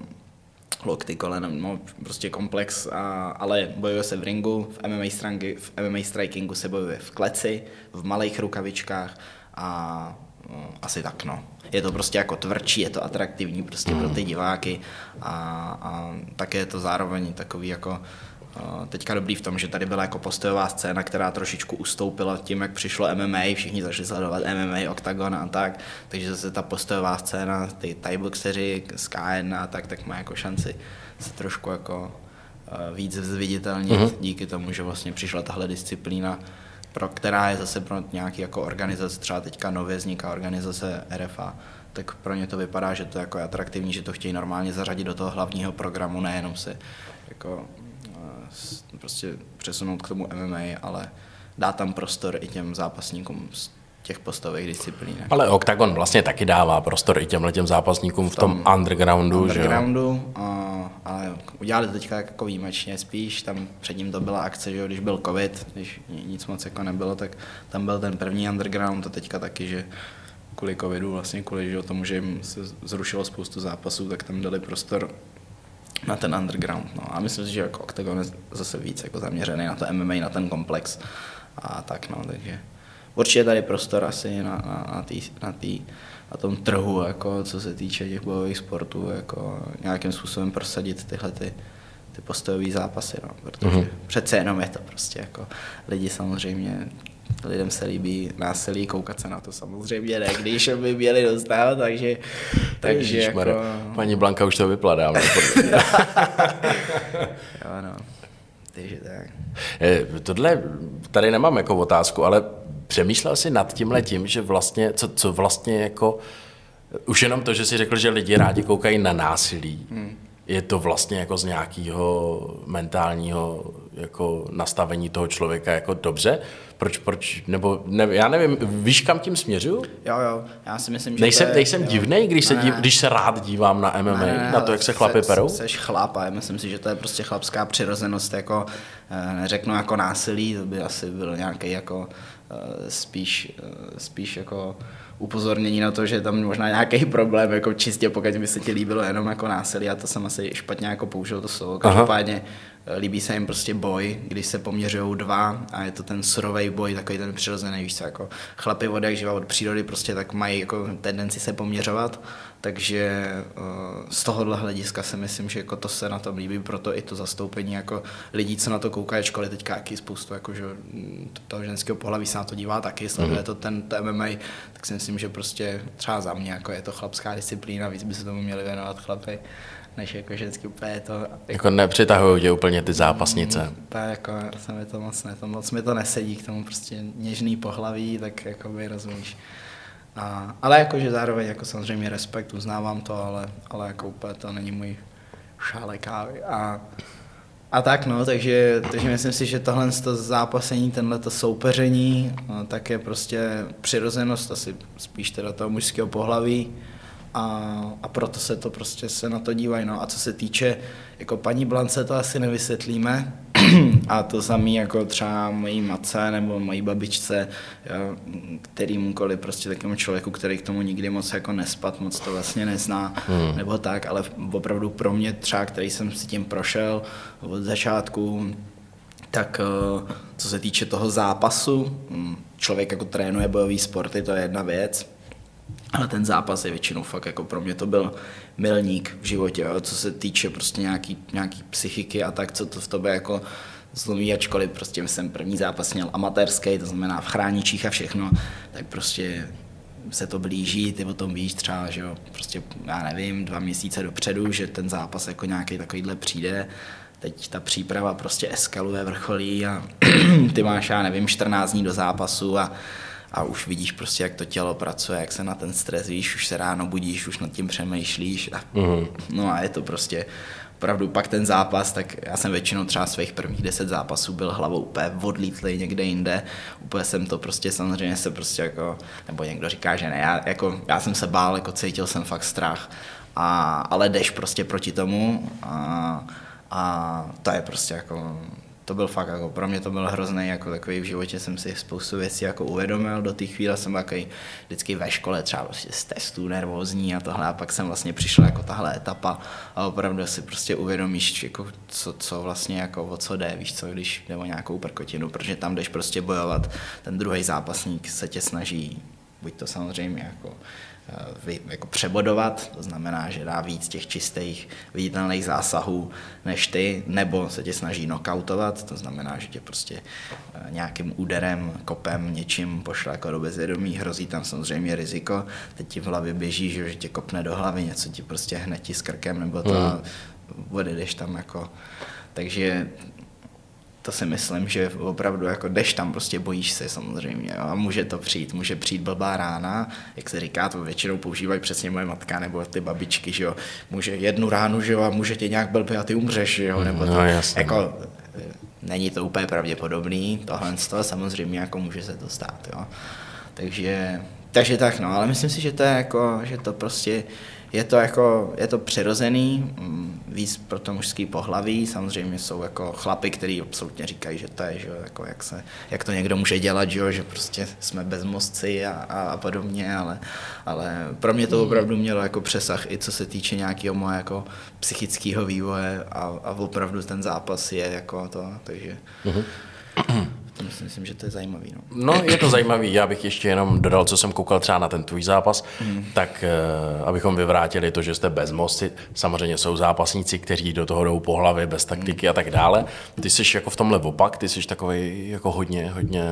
lokty, kolena, no, prostě komplex, a, ale bojuje se v ringu, v MMA, strangy, v MMA strikingu se bojuje v kleci, v malých rukavičkách a no, asi tak, no. Je to prostě jako tvrdší, je to atraktivní prostě pro ty diváky a, a také je to zároveň takový jako teďka dobrý v tom, že tady byla jako postojová scéna, která trošičku ustoupila tím, jak přišlo MMA, všichni začali sledovat MMA, Octagon a tak, takže zase ta postojová scéna, ty Thai boxeři z K1 a tak, tak má jako šanci se trošku jako uh, víc zviditelnit mm-hmm. díky tomu, že vlastně přišla tahle disciplína, pro která je zase pro nějaký jako organizace, třeba teďka nově vzniká organizace RFA, tak pro ně to vypadá, že to jako je atraktivní, že to chtějí normálně zařadit do toho hlavního programu, nejenom se jako prostě přesunout k tomu MMA, ale dá tam prostor i těm zápasníkům z těch postových disciplín.
Ale Octagon vlastně taky dává prostor i těmhle těm zápasníkům v tom, v tom undergroundu,
undergroundu že jo? A, ale udělali to teďka jako výjimečně spíš, tam před ním to byla akce, že jo, když byl covid, když nic moc jako nebylo, tak tam byl ten první underground a teďka taky, že kvůli covidu, vlastně kvůli že tomu, že jim se zrušilo spoustu zápasů, tak tam dali prostor na ten underground. No. A myslím si, že jako Octagon je zase víc jako zaměřený na to MMA, na ten komplex a tak, no, takže určitě tady prostor asi na, na, na, tý, na, tý, na tom trhu, jako, co se týče těch bojových sportů, jako nějakým způsobem prosadit tyhle ty, ty postojové zápasy, no, protože mm-hmm. přece jenom je to prostě jako lidi samozřejmě lidem se líbí násilí, koukat se na to samozřejmě ne, když by měli dostat, takže, takže jako...
Paní Blanka už to vypladá.
jo, no. Takže tak.
Tohle tady nemám jako otázku, ale přemýšlel jsi nad tím letím, že vlastně, co, co vlastně jako, už jenom to, že jsi řekl, že lidi rádi koukají na násilí, hmm je to vlastně jako z nějakého mentálního jako nastavení toho člověka jako dobře? Proč, proč, nebo ne, já nevím, víš, kam tím směřuju?
Jo, jo, já si myslím, že
Nejsem,
je,
nejsem divnej, když, se dív, když se rád dívám na MMA, ne, ne, na to, jak se chlapy se, perou?
Jsi chlap a myslím si, že to je prostě chlapská přirozenost, jako eh, neřeknu jako násilí, to by asi byl nějaký jako eh, spíš, eh, spíš jako upozornění na to, že je tam možná nějaký problém, jako čistě pokud by se ti líbilo jenom jako násilí, a to jsem asi špatně jako použil to slovo. Každopádně líbí se jim prostě boj, když se poměřují dva a je to ten surový boj, takový ten přirozený, víš co, jako chlapy od jak živa od přírody prostě tak mají jako tendenci se poměřovat takže uh, z tohohle hlediska si myslím, že jako to se na tom líbí, proto i to zastoupení jako lidí, co na to koukají, školy teďka jaký spoustu jako, že, toho ženského pohlaví se na to dívá taky, sleduje mm-hmm. to ten to MMA, tak si myslím, že prostě třeba za mě jako je to chlapská disciplína, víc by se tomu měli věnovat chlapy než jako ženský úplně to... Jako,
jako nepřitahují tě úplně ty zápasnice.
Mm, tak jako se mi to moc ne, to moc mi to nesedí k tomu prostě něžný pohlaví, tak jako by rozumíš. A, ale jakože zároveň jako samozřejmě respekt, uznávám to, ale, ale jako úplně to není můj šále kávy. A, a tak no, takže, takže myslím si, že tohle to zápasení, tenhle to soupeření, no, tak je prostě přirozenost asi spíš teda toho mužského pohlaví a, a proto se to prostě se na to dívají. No. A co se týče jako paní Blance, to asi nevysvětlíme, a to samé jako třeba mojí matce nebo mojí babičce, jo, kterýmukoliv prostě takovému člověku, který k tomu nikdy moc jako nespat, moc to vlastně nezná, hmm. nebo tak, ale opravdu pro mě třeba, který jsem si tím prošel od začátku, tak eh, co se týče toho zápasu, hm, člověk jako trénuje bojový sporty, to je jedna věc, ale ten zápas je většinou fakt jako pro mě to byl milník v životě, jo, co se týče prostě nějaký, nějaký psychiky a tak, co to v tobě jako zlomí, ačkoliv prostě jsem první zápas měl amatérský, to znamená v chráničích a všechno, tak prostě se to blíží, ty o tom víš třeba, že jo, prostě já nevím, dva měsíce dopředu, že ten zápas jako nějaký takovýhle přijde, teď ta příprava prostě eskaluje, vrcholí a ty máš, já nevím, 14 dní do zápasu a a už vidíš prostě, jak to tělo pracuje, jak se na ten stres víš, už se ráno budíš, už nad tím přemýšlíš. A, mm. No a je to prostě opravdu pak ten zápas, tak já jsem většinou třeba svých prvních deset zápasů byl hlavou úplně odlítlý někde jinde. Úplně jsem to prostě samozřejmě se prostě jako, nebo někdo říká, že ne, já, jako, já jsem se bál, jako cítil jsem fakt strach. A, ale jdeš prostě proti tomu a, a to je prostě jako to byl fakt, jako pro mě to byl hrozný, jako takový v životě jsem si spoustu věcí jako uvědomil, do té chvíle jsem takový vždycky ve škole třeba prostě z testů nervózní a tohle. A pak jsem vlastně přišel jako tahle etapa a opravdu si prostě uvědomíš, jako co, co vlastně jako o co jde, víš co, když jde o nějakou prkotinu, protože tam jdeš prostě bojovat, ten druhý zápasník se tě snaží buď to samozřejmě jako Eh, jako přebodovat, to znamená, že dá víc těch čistých viditelných zásahů než ty, nebo se tě snaží knockoutovat, to znamená, že tě prostě eh, nějakým úderem, kopem, něčím pošle jako do bezvědomí, hrozí tam samozřejmě riziko, teď ti v hlavě běží, že tě kopne do hlavy, něco ti prostě hned ti s krkem, nebo to hmm. odjedeš tam jako takže to si myslím, že opravdu jako jdeš tam, prostě bojíš se samozřejmě jo? a může to přijít, může přijít blbá rána, jak se říká, to většinou používají přesně moje matka nebo ty babičky, že jo, může jednu ránu, že jo, a může tě nějak blbě a ty umřeš, že jo, nebo
no,
to,
jasně.
jako, není to úplně pravděpodobný, tohle z toho samozřejmě jako může se to stát, jo. Takže, takže tak, no, ale myslím si, že to je jako, že to prostě je to jako, je to přirozený, mm, víc pro to mužský pohlaví, samozřejmě jsou jako chlapy, kteří absolutně říkají, že to je, že jako jak, se, jak to někdo může dělat, že, že prostě jsme bezmozci a, a, a podobně, ale, ale pro mě to hmm. opravdu mělo jako přesah i co se týče nějakého moje jako psychického vývoje a, a opravdu ten zápas je jako to, takže... Mm-hmm. To myslím, že to je zajímavý. No.
no, je to zajímavý. Já bych ještě jenom dodal, co jsem koukal třeba na ten tvůj zápas, mm. tak uh, abychom vyvrátili to, že jste bezmozci. Samozřejmě jsou zápasníci, kteří do toho jdou po hlavě, bez taktiky mm. a tak dále. Ty jsi jako v tomhle opak, ty jsi takový jako hodně, hodně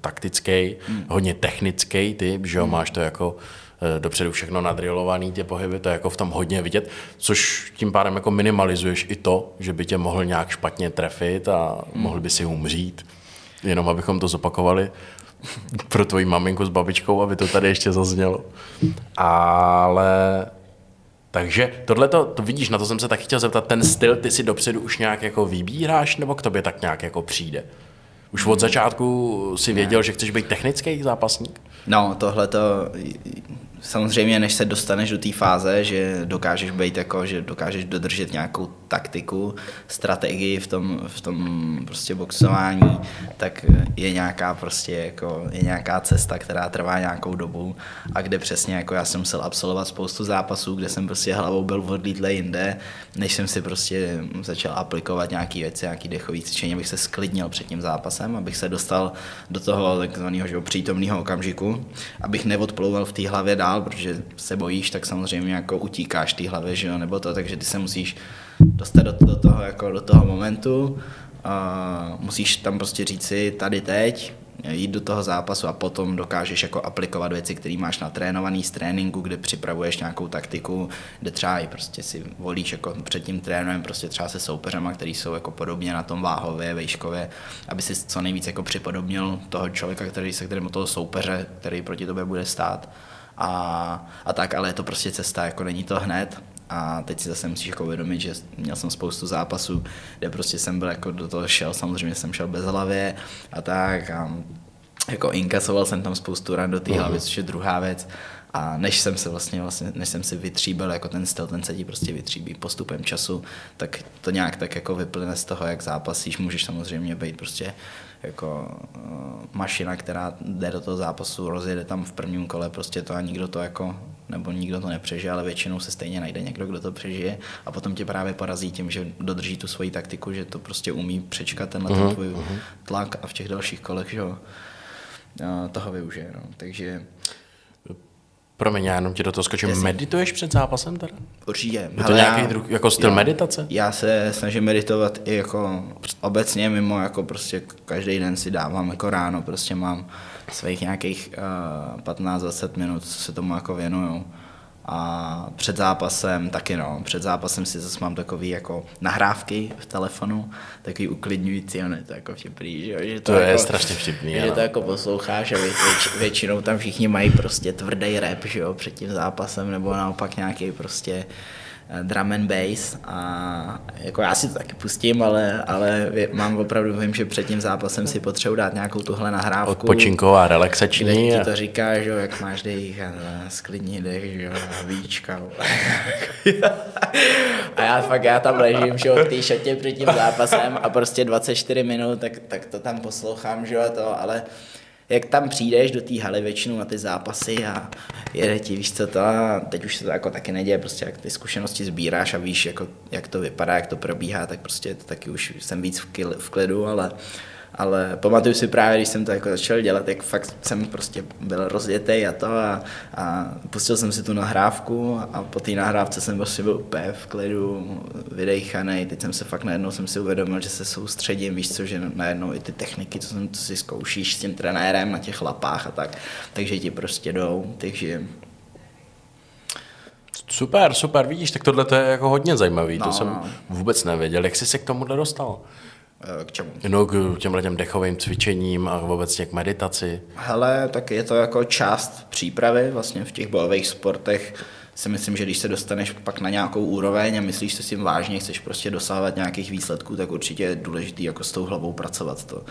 taktický, mm. hodně technický typ, že jo, mm. máš to jako eh, dopředu všechno nadrilovaný, ty pohyby, to je jako v tom hodně vidět, což tím pádem jako minimalizuješ i to, že by tě mohl nějak špatně trefit a mm. mohl by si umřít jenom abychom to zopakovali pro tvoji maminku s babičkou, aby to tady ještě zaznělo. Ale takže tohle to vidíš, na to jsem se taky chtěl zeptat, ten styl ty si dopředu už nějak jako vybíráš, nebo k tobě tak nějak jako přijde? Už od začátku si věděl, ne. že chceš být technický zápasník?
No, tohle to samozřejmě, než se dostaneš do té fáze, že dokážeš být jako, že dokážeš dodržet nějakou taktiku, strategii v tom, v tom prostě boxování, tak je nějaká prostě jako, je nějaká cesta, která trvá nějakou dobu a kde přesně jako já jsem musel absolvovat spoustu zápasů, kde jsem prostě hlavou byl odlítle jinde, než jsem si prostě začal aplikovat nějaké věci, nějaký dechový cvičení, abych se sklidnil před tím zápasem, abych se dostal do toho takzvaného přítomného okamžiku, abych neodplouval v té hlavě dál, protože se bojíš, tak samozřejmě jako utíkáš té hlavě, že jo, nebo to, takže ty se musíš dostat do, do toho, jako do toho momentu, a musíš tam prostě říci tady teď, jít do toho zápasu a potom dokážeš jako aplikovat věci, které máš natrénovaný z tréninku, kde připravuješ nějakou taktiku, kde třeba i prostě si volíš jako před tím trénem prostě třeba se soupeřema, který jsou jako podobně na tom váhově, vejškově, aby si co nejvíc jako připodobnil toho člověka, který se kterým toho soupeře, který proti tobě bude stát. A, a tak, ale je to prostě cesta, jako není to hned, a teď si zase musíš jako uvědomit, že měl jsem spoustu zápasů, kde prostě jsem byl jako do toho šel, samozřejmě jsem šel bez hlavě a tak a jako inkasoval jsem tam spoustu ran do té hlavy, což je druhá věc. A než jsem se vlastně, vlastně, než jsem si vytříbil jako ten styl, ten se ti prostě vytříbí postupem času, tak to nějak tak jako vyplyne z toho, jak zápasíš. Můžeš samozřejmě být prostě jako uh, mašina, která jde do toho zápasu, rozjede tam v prvním kole prostě to a nikdo to jako nebo nikdo to nepřežije, ale většinou se stejně najde někdo, kdo to přežije a potom tě právě porazí tím, že dodrží tu svoji taktiku, že to prostě umí přečkat tenhle uh-huh, ten tvůj uh-huh. tlak a v těch dalších kolech, že jo, toho využije. No. Takže
Promiň, já jenom ti do toho skočím.
Jasně.
Medituješ před zápasem teda?
Určitě.
Je to
Hele,
nějaký
já-
druh, jako styl
jo.
meditace?
Já se snažím meditovat i jako obecně mimo, jako prostě každý den si dávám jako ráno, prostě mám svých nějakých uh, 15-20 minut, co se tomu jako věnuju. A před zápasem taky no, před zápasem si zase mám takový jako nahrávky v telefonu, takový uklidňující, on je to jako vtipný, že, jo, že
To je
jako,
strašně vtipný,
Že to jako posloucháš a věč, většinou tam všichni mají prostě tvrdý rap, že jo, před tím zápasem, nebo naopak nějaký prostě drum and bass a jako já si to taky pustím, ale, ale mám opravdu, vím, že před tím zápasem si potřebuji dát nějakou tuhle nahrávku.
Odpočinková,
Kde
relaxační.
ti
A...
to říká, že jo, jak máš dech sklidni dech, že jo, víčka. a já fakt, já tam ležím, že jo, v té šatě před tím zápasem a prostě 24 minut, tak, tak to tam poslouchám, že jo, a to, ale jak tam přijdeš do té haly většinou na ty zápasy a jede ti, víš co to, a teď už se to jako taky neděje, prostě jak ty zkušenosti sbíráš a víš, jako, jak to vypadá, jak to probíhá, tak prostě to taky už jsem víc v, klidu, ale ale pamatuju si právě, když jsem to jako začal dělat, jak fakt jsem prostě byl rozjetý a to a, a pustil jsem si tu nahrávku a po té nahrávce jsem prostě byl úplně v klidu, vydejchaný. Teď jsem se fakt najednou jsem si uvědomil, že se soustředím, víš co, že najednou i ty techniky, co, jsem, co si zkoušíš s tím trenérem na těch lapách a tak, takže ti prostě jdou, takže
Super, super, vidíš, tak tohle to je jako hodně zajímavý, to
No,
jsem
no.
vůbec nevěděl. Jak jsi se k tomuhle dostal?
K čemu?
No, k těmhle těm dechovým cvičením a obecně k meditaci.
Hele, tak je to jako část přípravy vlastně v těch bojových sportech. Si myslím, že když se dostaneš pak na nějakou úroveň a myslíš si s tím vážně, chceš prostě dosahovat nějakých výsledků, tak určitě je důležité jako s tou hlavou pracovat. To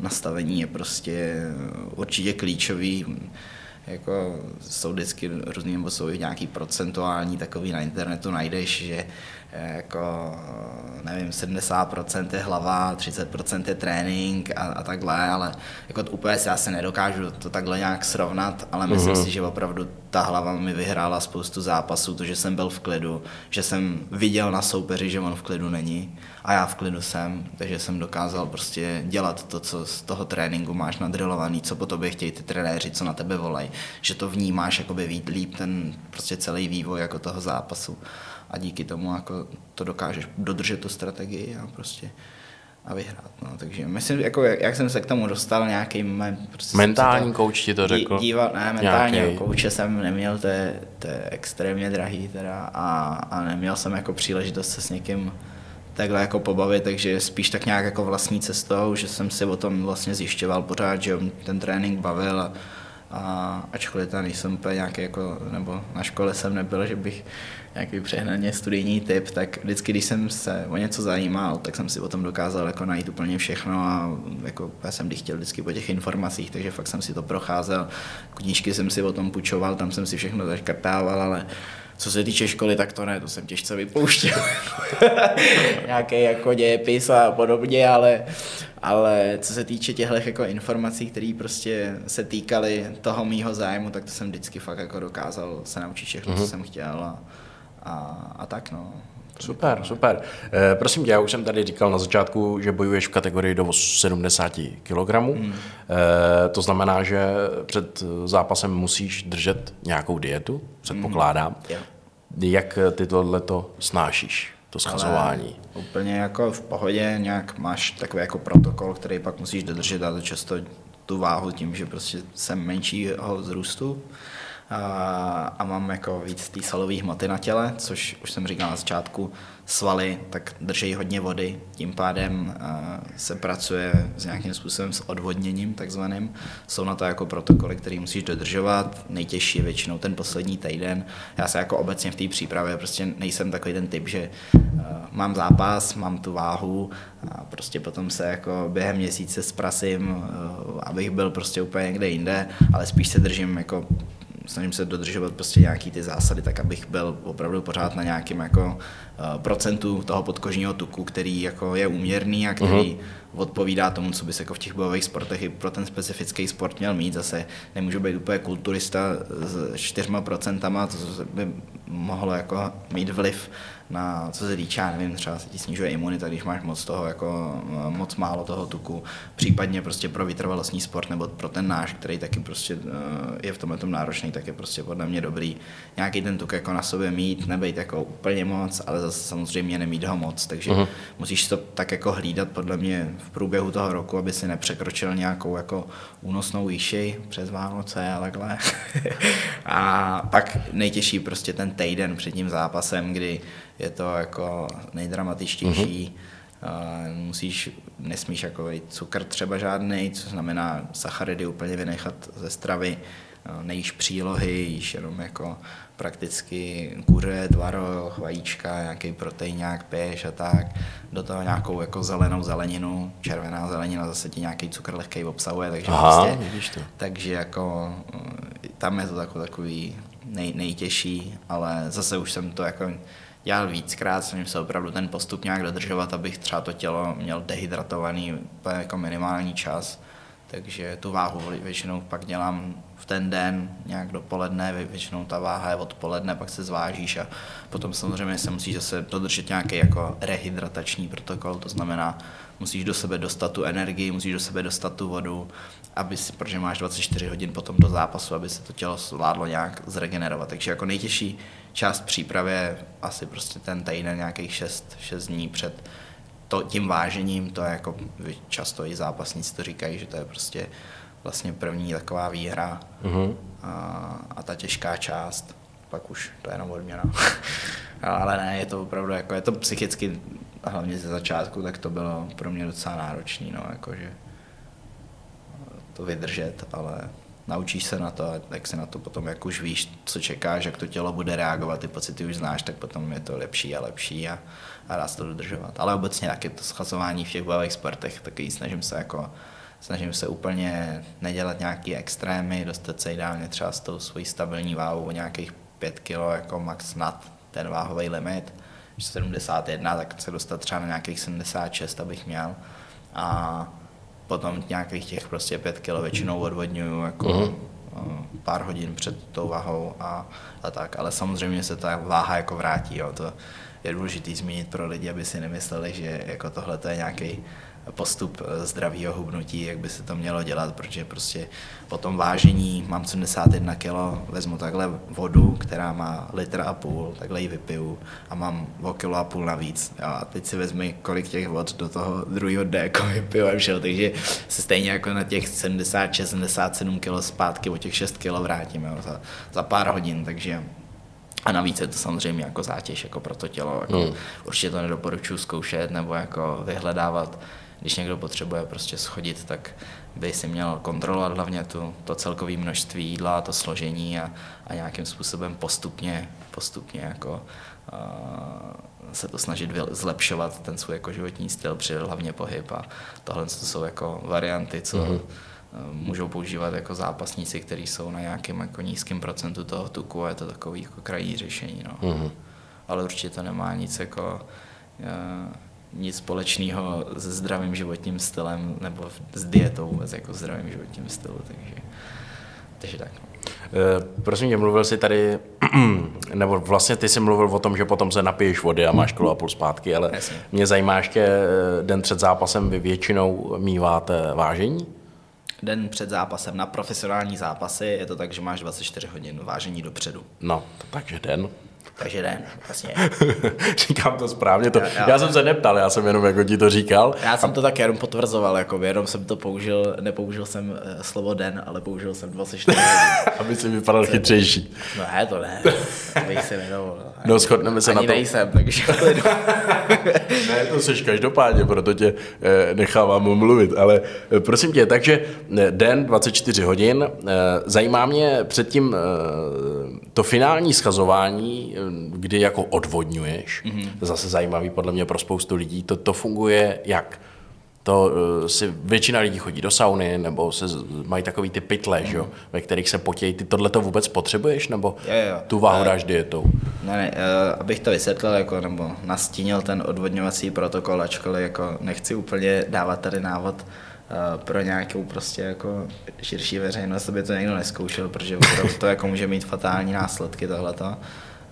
nastavení je prostě určitě klíčový. Jako jsou vždycky různý, nebo jsou i nějaký procentuální takový na internetu najdeš, že jako, nevím, 70% je hlava, 30% je trénink a, a takhle, ale jako úplně si já se nedokážu to takhle nějak srovnat, ale myslím si, že opravdu ta hlava mi vyhrála spoustu zápasů, to, že jsem byl v klidu, že jsem viděl na soupeři, že on v klidu není a já v klidu jsem, takže jsem dokázal prostě dělat to, co z toho tréninku máš nadrilovaný, co po tobě chtějí ty trenéři, co na tebe volají, že to vnímáš jakoby víc líp ten prostě celý vývoj jako toho zápasu a díky tomu jako to dokážeš dodržet tu strategii a prostě a vyhrát. No. Takže myslím, jako, jak, jak jsem se k tomu dostal, nějaký mé, prostě
Mentální kouč ti to
dí-
řekl?
Díval, ne, mentálního kouče jsem neměl, to je, to je extrémně drahý teda a, a neměl jsem jako příležitost se s někým takhle jako pobavit, takže spíš tak nějak jako vlastní cestou, že jsem si o tom vlastně zjišťoval pořád, že ten trénink bavil a, a ačkoliv tam nejsem úplně nějaký jako, nebo na škole jsem nebyl, že bych nějaký přehnaně studijní typ, tak vždycky, když jsem se o něco zajímal, tak jsem si o tom dokázal jako najít úplně všechno a jako já jsem chtěl vždycky po těch informacích, takže fakt jsem si to procházel, knížky jsem si o tom půjčoval, tam jsem si všechno zaškrtával, ale co se týče školy, tak to ne, to jsem těžce vypouštěl. Nějaký jako dějepis a podobně, ale, ale co se týče těchto jako informací, které prostě se týkaly toho mýho zájmu, tak to jsem vždycky fakt jako dokázal se naučit všechno, mm-hmm. co jsem chtěl a, a, a tak no.
Super, super. E, prosím tě, já už jsem tady říkal na začátku, že bojuješ v kategorii do 70 kg. Hmm. E, to znamená, že před zápasem musíš držet nějakou dietu, předpokládám.
Jo.
Jak ty tohleto snášíš, to schazování?
Ale úplně jako v pohodě, nějak máš takový jako protokol, který pak musíš dodržet a to často tu váhu tím, že prostě jsem menšího vzrůstu a, a mám jako víc té svalové hmoty na těle, což už jsem říkal na začátku, svaly tak drží hodně vody, tím pádem a, se pracuje s nějakým způsobem s odvodněním takzvaným. Jsou na to jako protokoly, které musíš dodržovat, nejtěžší je většinou ten poslední týden. Já se jako obecně v té přípravě prostě nejsem takový ten typ, že uh, mám zápas, mám tu váhu a prostě potom se jako během měsíce zprasím, uh, abych byl prostě úplně někde jinde, ale spíš se držím jako snažím se dodržovat prostě nějaký ty zásady, tak abych byl opravdu pořád na nějakém jako uh, procentu toho podkožního tuku, který jako je úměrný a který uh-huh. Odpovídá tomu, co by se jako v těch bojových sportech i pro ten specifický sport měl mít. Zase nemůžu být úplně kulturista s čtyřma procentama, to by mohlo jako mít vliv na, co se týče, já nevím, třeba se ti snižuje imunita, když máš moc toho, jako moc málo toho tuku, případně prostě pro vytrvalostní sport nebo pro ten náš, který taky prostě eh, je v tomhle tom náročný, tak je prostě podle mě dobrý nějaký ten tuk jako na sobě mít, nebejt jako úplně moc, ale zase samozřejmě nemít ho moc, takže uh-huh. musíš to tak jako hlídat podle mě v průběhu toho roku, aby si nepřekročil nějakou jako únosnou výši přes Vánoce a takhle. a pak nejtěžší prostě ten týden před tím zápasem, kdy je to jako nejdramatičtější. Mm-hmm. musíš, nesmíš jako cukr třeba žádný, co znamená sacharidy úplně vynechat ze stravy, nejíš přílohy, jíš jenom jako prakticky kuře, tvaroh, vajíčka, nějaký protein, nějak pěš a tak. Do toho nějakou jako zelenou zeleninu, červená zelenina zase ti nějaký cukr lehký obsahuje, takže
Aha, prostě, vidíš to.
takže jako tam je to takový, takový nej, nejtěžší, ale zase už jsem to jako dělal víckrát, snažím se opravdu ten postup nějak dodržovat, abych třeba to tělo měl dehydratovaný jako minimální čas. Takže tu váhu většinou pak dělám v ten den, nějak dopoledne, většinou ta váha je odpoledne, pak se zvážíš a potom samozřejmě se musíš zase dodržet nějaký jako rehydratační protokol, to znamená, musíš do sebe dostat tu energii, musíš do sebe dostat tu vodu, aby si, protože máš 24 hodin potom do zápasu, aby se to tělo zvládlo nějak zregenerovat. Takže jako nejtěžší část přípravy je asi prostě ten týden, nějakých 6, 6 dní před to, tím vážením, to je jako často i zápasníci to říkají, že to je prostě vlastně první taková výhra uh-huh. a, a ta těžká část, pak už to je jenom odměna. Ale ne, je to opravdu, jako je to psychicky, hlavně ze začátku, tak to bylo pro mě docela náročné, no, jakože to vydržet, ale naučíš se na to a tak se na to potom, jak už víš, co čekáš, jak to tělo bude reagovat, ty pocity už znáš, tak potom je to lepší a lepší a, a dá se to dodržovat. Ale obecně taky to schazování v těch bojových sportech, taky snažím se jako snažím se úplně nedělat nějaký extrémy, dostat se ideálně třeba s tou svojí stabilní váhou o nějakých 5 kg jako max nad ten váhový limit. 71, tak se dostat třeba na nějakých 76, abych měl. A potom nějakých těch prostě pět kilo většinou odvodňuju jako uh-huh. pár hodin před tou váhou a, a tak, ale samozřejmě se ta váha jako vrátí, jo. to je důležité zmínit pro lidi, aby si nemysleli, že jako tohle to je nějaký postup eh, zdravého hubnutí, jak by se to mělo dělat, protože prostě po tom vážení mám 71 kg, vezmu takhle vodu, která má litr a půl, takhle ji vypiju a mám o kilo a půl navíc. A teď si vezmi, kolik těch vod do toho druhého déko vypiju a všel, takže se stejně jako na těch 76-77 kg zpátky o těch 6 kg vrátím jo, za, za pár hodin, takže a navíc je to samozřejmě jako zátěž jako pro to tělo. Jako hmm. Určitě to nedoporučuji zkoušet nebo jako vyhledávat když někdo potřebuje prostě schodit, tak by si měl kontrolovat hlavně tu, to celkové množství jídla, to složení a, a nějakým způsobem postupně, postupně jako se to snažit zlepšovat ten svůj jako životní styl, při hlavně pohyb a tohle to jsou jako varianty, co mm-hmm. můžou používat jako zápasníci, kteří jsou na nějakém jako nízkém procentu toho tuku a je to takový jako krajní řešení. No. Mm-hmm. Ale určitě to nemá nic jako nic společného se zdravým životním stylem nebo s dietou vůbec jako zdravým životním stylu, takže, takže tak.
E, prosím tě, mluvil jsi tady, nebo vlastně ty jsi mluvil o tom, že potom se napiješ vody a máš kilo a půl zpátky, ale Jasně. mě zajímá ještě eh, den před zápasem, vy většinou míváte vážení?
Den před zápasem na profesionální zápasy je to tak, že máš 24 hodin vážení dopředu.
No, takže den.
Takže den, vlastně.
Říkám to správně. To, já, já, já, jsem se neptal, já jsem jenom jako ti to říkal.
Já jsem to tak jenom potvrzoval, jako jenom jsem to použil, nepoužil jsem uh, slovo den, ale použil jsem 24
Aby si vypadal jsem, chytřejší.
No ne, to ne, abych se nedovolil.
No, shodneme se
Ani
na to.
nejsem, takže
Ne, to seš každopádně, proto tě eh, nechávám mluvit, ale eh, prosím tě, takže eh, den 24 hodin, eh, zajímá mě předtím eh, to finální schazování, eh, kdy jako odvodňuješ, mm-hmm. zase zajímavý podle mě pro spoustu lidí, to, to funguje jak? To uh, si většina lidí chodí do sauny, nebo se mají takový ty pytle, mm. že, ve kterých se potějí. Ty tohle to vůbec potřebuješ, nebo
jo, jo.
tu váhu dáš dietou?
Ne, ne, uh, abych to vysvětlil, jako, nebo nastínil ten odvodňovací protokol, ačkoliv jako nechci úplně dávat tady návod pro nějakou prostě jako širší veřejnost, aby to někdo neskoušel, protože to jako může mít fatální následky tohleto.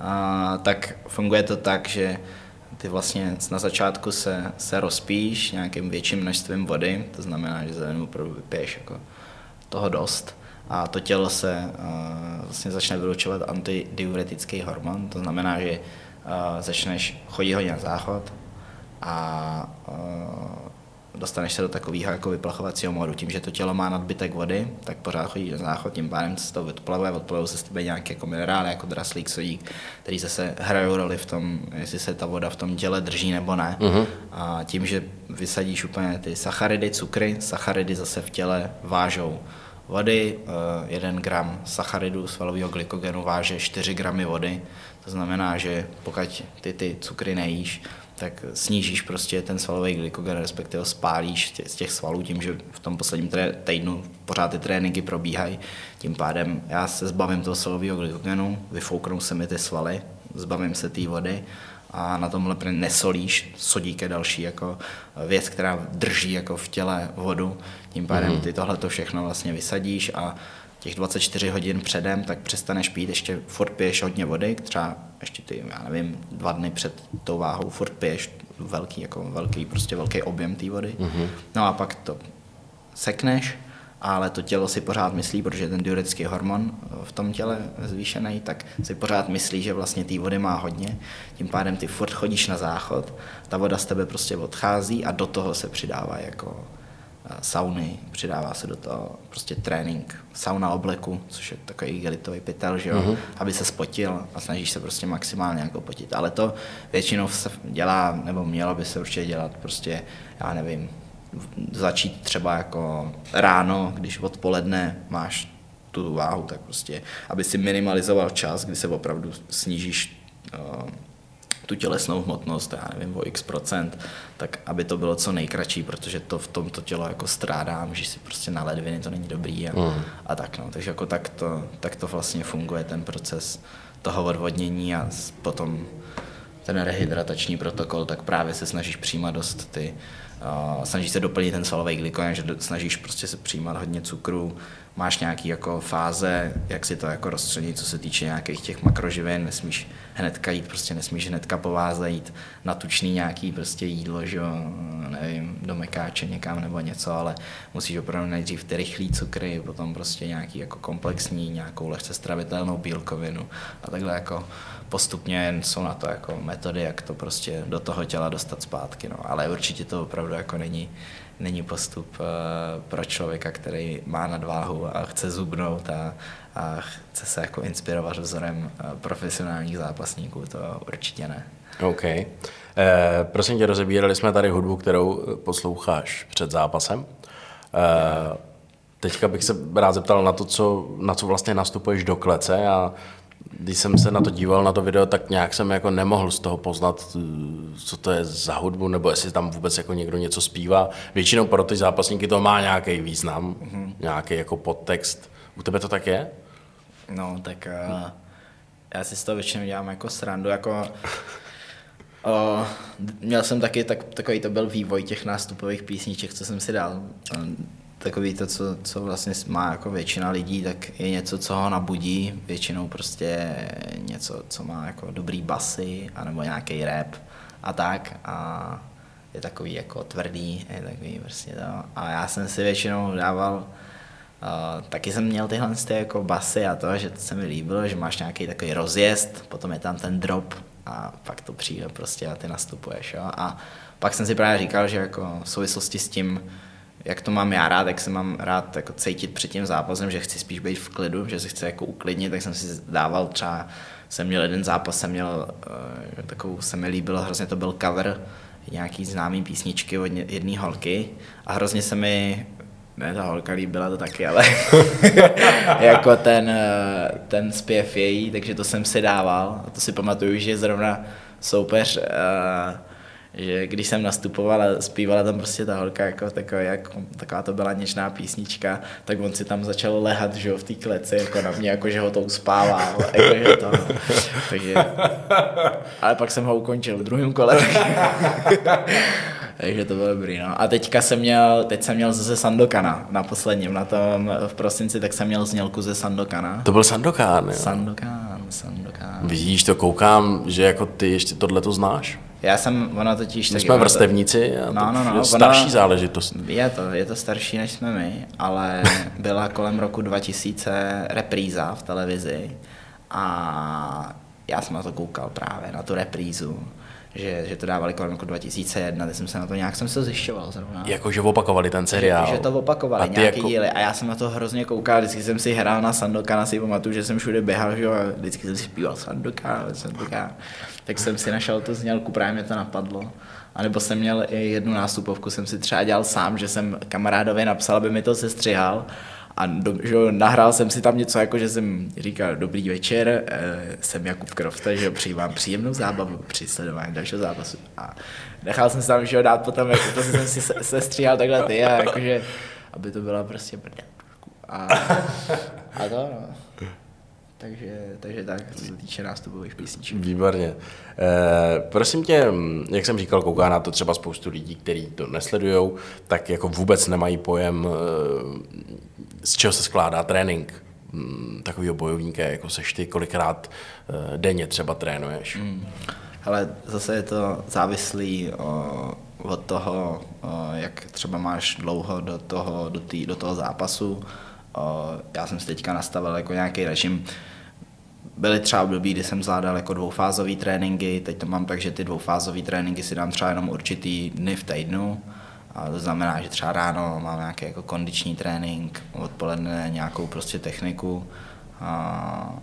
A, tak funguje to tak, že ty vlastně na začátku se, se rozpíš nějakým větším množstvím vody, to znamená, že za opravdu vypiješ jako toho dost. A to tělo se uh, vlastně začne vylučovat antidiuretický hormon, to znamená, že uh, začneš chodit hodně na záchod a uh, dostaneš se do takového jako vyplachovacího modu. Tím, že to tělo má nadbytek vody, tak pořád chodí na záchod, tím pádem se to odplavuje, odplavuje se z tebe nějaké jako minerály, jako draslík, sodík, který zase hrajou roli v tom, jestli se ta voda v tom těle drží nebo ne. Uh-huh. A tím, že vysadíš úplně ty sacharidy, cukry, sacharidy zase v těle vážou vody, 1 eh, gram sacharidu svalového glykogenu váže 4 gramy vody, to znamená, že pokud ty ty cukry nejíš, tak snížíš prostě ten svalový glykogen, respektive spálíš z těch svalů tím, že v tom posledním týdnu pořád ty tréninky probíhají. Tím pádem já se zbavím toho svalového glykogenu, vyfouknou se mi ty svaly, zbavím se té vody a na tomhle nesolíš. Sodík je další jako věc, která drží jako v těle vodu. Tím pádem mhm. ty tohle to všechno vlastně vysadíš a těch 24 hodin předem, tak přestaneš pít, ještě furt piješ hodně vody, třeba ještě ty, já nevím, dva dny před tou váhou furt piješ velký, jako velký, prostě velký objem té vody. Mm-hmm. No a pak to sekneš, ale to tělo si pořád myslí, protože ten diuretický hormon v tom těle zvýšený, tak si pořád myslí, že vlastně té vody má hodně. Tím pádem ty furt chodíš na záchod, ta voda z tebe prostě odchází a do toho se přidává jako sauny, přidává se do toho prostě trénink, sauna obleku, což je takový gelitový pytel, že jo, mm-hmm. aby se spotil a snažíš se prostě maximálně jako potit. Ale to většinou se dělá, nebo mělo by se určitě dělat prostě, já nevím, začít třeba jako ráno, když odpoledne máš tu váhu, tak prostě, aby si minimalizoval čas, kdy se opravdu snížíš uh, tu tělesnou hmotnost, já nevím, o x procent, tak aby to bylo co nejkratší, protože to v tomto tělo jako strádá, můžeš si prostě na ledviny, to není dobrý a, mm. a tak no. Takže jako tak to, tak to vlastně funguje ten proces toho odvodnění a potom ten rehydratační protokol, tak právě se snažíš přijímat dost ty, uh, snažíš se doplnit ten svalový glykogen, že snažíš prostě se přijímat hodně cukru, máš nějaký jako fáze, jak si to jako rozstředit, co se týče nějakých těch makroživin, nesmíš hnedka jít, prostě nesmíš hnedka po váze jít na tučný nějaký prostě jídlo, že jo, nevím, do mekáče někam nebo něco, ale musíš opravdu nejdřív ty rychlý cukry, potom prostě nějaký jako komplexní, nějakou lehce stravitelnou bílkovinu a takhle jako postupně jsou na to jako metody, jak to prostě do toho těla dostat zpátky, no. ale určitě to opravdu jako není, není postup uh, pro člověka, který má nadváhu a chce zubnout a, a chce se jako inspirovat vzorem uh, profesionálních zápasníků, to určitě ne.
OK. Eh, prosím tě, rozebírali jsme tady hudbu, kterou posloucháš před zápasem. Eh, teďka bych se rád zeptal na to, co, na co vlastně nastupuješ do klece a když jsem se na to díval, na to video, tak nějak jsem jako nemohl z toho poznat, co to je za hudbu, nebo jestli tam vůbec jako někdo něco zpívá. Většinou pro ty zápasníky to má nějaký význam, mm-hmm. nějaký jako podtext. U tebe to tak je?
No, tak uh, já si z toho většinou dělám jako srandu, jako uh, měl jsem taky tak, takový to byl vývoj těch nástupových písniček, co jsem si dal takový to, co, co vlastně má jako většina lidí, tak je něco, co ho nabudí, většinou prostě něco, co má jako dobrý basy, anebo nějaký rap a tak a je takový jako tvrdý, je takový prostě to. A já jsem si většinou dával Uh, taky jsem měl tyhle ty jako basy a to, že to se mi líbilo, že máš nějaký takový rozjezd, potom je tam ten drop a pak to přijde prostě a ty nastupuješ. Jo? A pak jsem si právě říkal, že jako v souvislosti s tím, jak to mám já rád, jak se mám rád jako cítit před tím zápasem, že chci spíš být v klidu, že se chci jako uklidnit, tak jsem si dával třeba, jsem měl jeden zápas, jsem měl uh, takovou, se mi líbilo, hrozně to byl cover nějaký známý písničky od jedné holky a hrozně se mi ne, ta holka líbila to taky, ale jako ten, eh, ten zpěv její, takže to jsem si dával. A to si pamatuju, že zrovna soupeř uh, že když jsem nastupoval a zpívala tam prostě ta holka jako taková, jak, taková to byla něčná písnička, tak on si tam začal lehat, že jo, v té kleci, jako na mě, jako že ho to uspával, jako, že to, no. takže, ale pak jsem ho ukončil v druhém kole, takže to bylo dobrý, no. A teďka jsem měl, teď jsem měl ze Sandokana na posledním, na tom v prosinci, tak jsem měl znělku ze Sandokana.
To byl Sandokan, jo?
Sandokan, Sandokan.
Vidíš, to koukám, že jako ty ještě tohle to znáš.
Já jsem, ona totiž...
My jsme
to-
vrstevníci a
No, no, no,
je starší záležitost.
Je to, je to starší než jsme my, ale byla kolem roku 2000 repríza v televizi a já jsem na to koukal právě, na tu reprízu, že, že to dávali kolem roku 2001, teď jsem se na to nějak jsem se zjišťoval zrovna.
Jakože opakovali ten seriál.
Že, že to opakovali
A
nějaký
jako-
díly a já jsem na to hrozně koukal, vždycky jsem si hrál na Sandokana, si pamatuju, že jsem všude běhal, že jo, a vždycky jsem si zpíval Sandokan, Sandokan. Tak jsem si našel tu znělku, právě mě to napadlo. A nebo jsem měl i jednu nástupovku, jsem si třeba dělal sám, že jsem kamarádovi napsal, aby mi to sestřihal. A do, že nahrál jsem si tam něco, jako že jsem říkal, dobrý večer, eh, jsem Jakub Krofta, že vám příjemnou zábavu při sledování dalšího zápasu. A nechal jsem si tam, že dát potom, jako to jsem si se- sestříhal takhle ty a jakože, aby to byla prostě brda. A, a to, no. Takže, takže tak, co se týče nástupových písniček.
Výborně. Eh, prosím tě, jak jsem říkal, kouká na to třeba spoustu lidí, kteří to nesledujou, tak jako vůbec nemají pojem, eh, z čeho se skládá trénink takového bojovníka, jako seš ty, kolikrát eh, denně třeba trénuješ.
Hmm. Ale zase je to závislý o, od toho, o, jak třeba máš dlouho do toho, do, tý, do toho zápasu. O, já jsem si teďka nastavil jako nějaký režim. Byly třeba období, kdy jsem zvládal jako dvoufázové tréninky, teď to mám tak, že ty dvoufázové tréninky si dám třeba jenom určitý dny v týdnu. A to znamená, že třeba ráno mám nějaký jako kondiční trénink, odpoledne nějakou prostě techniku. A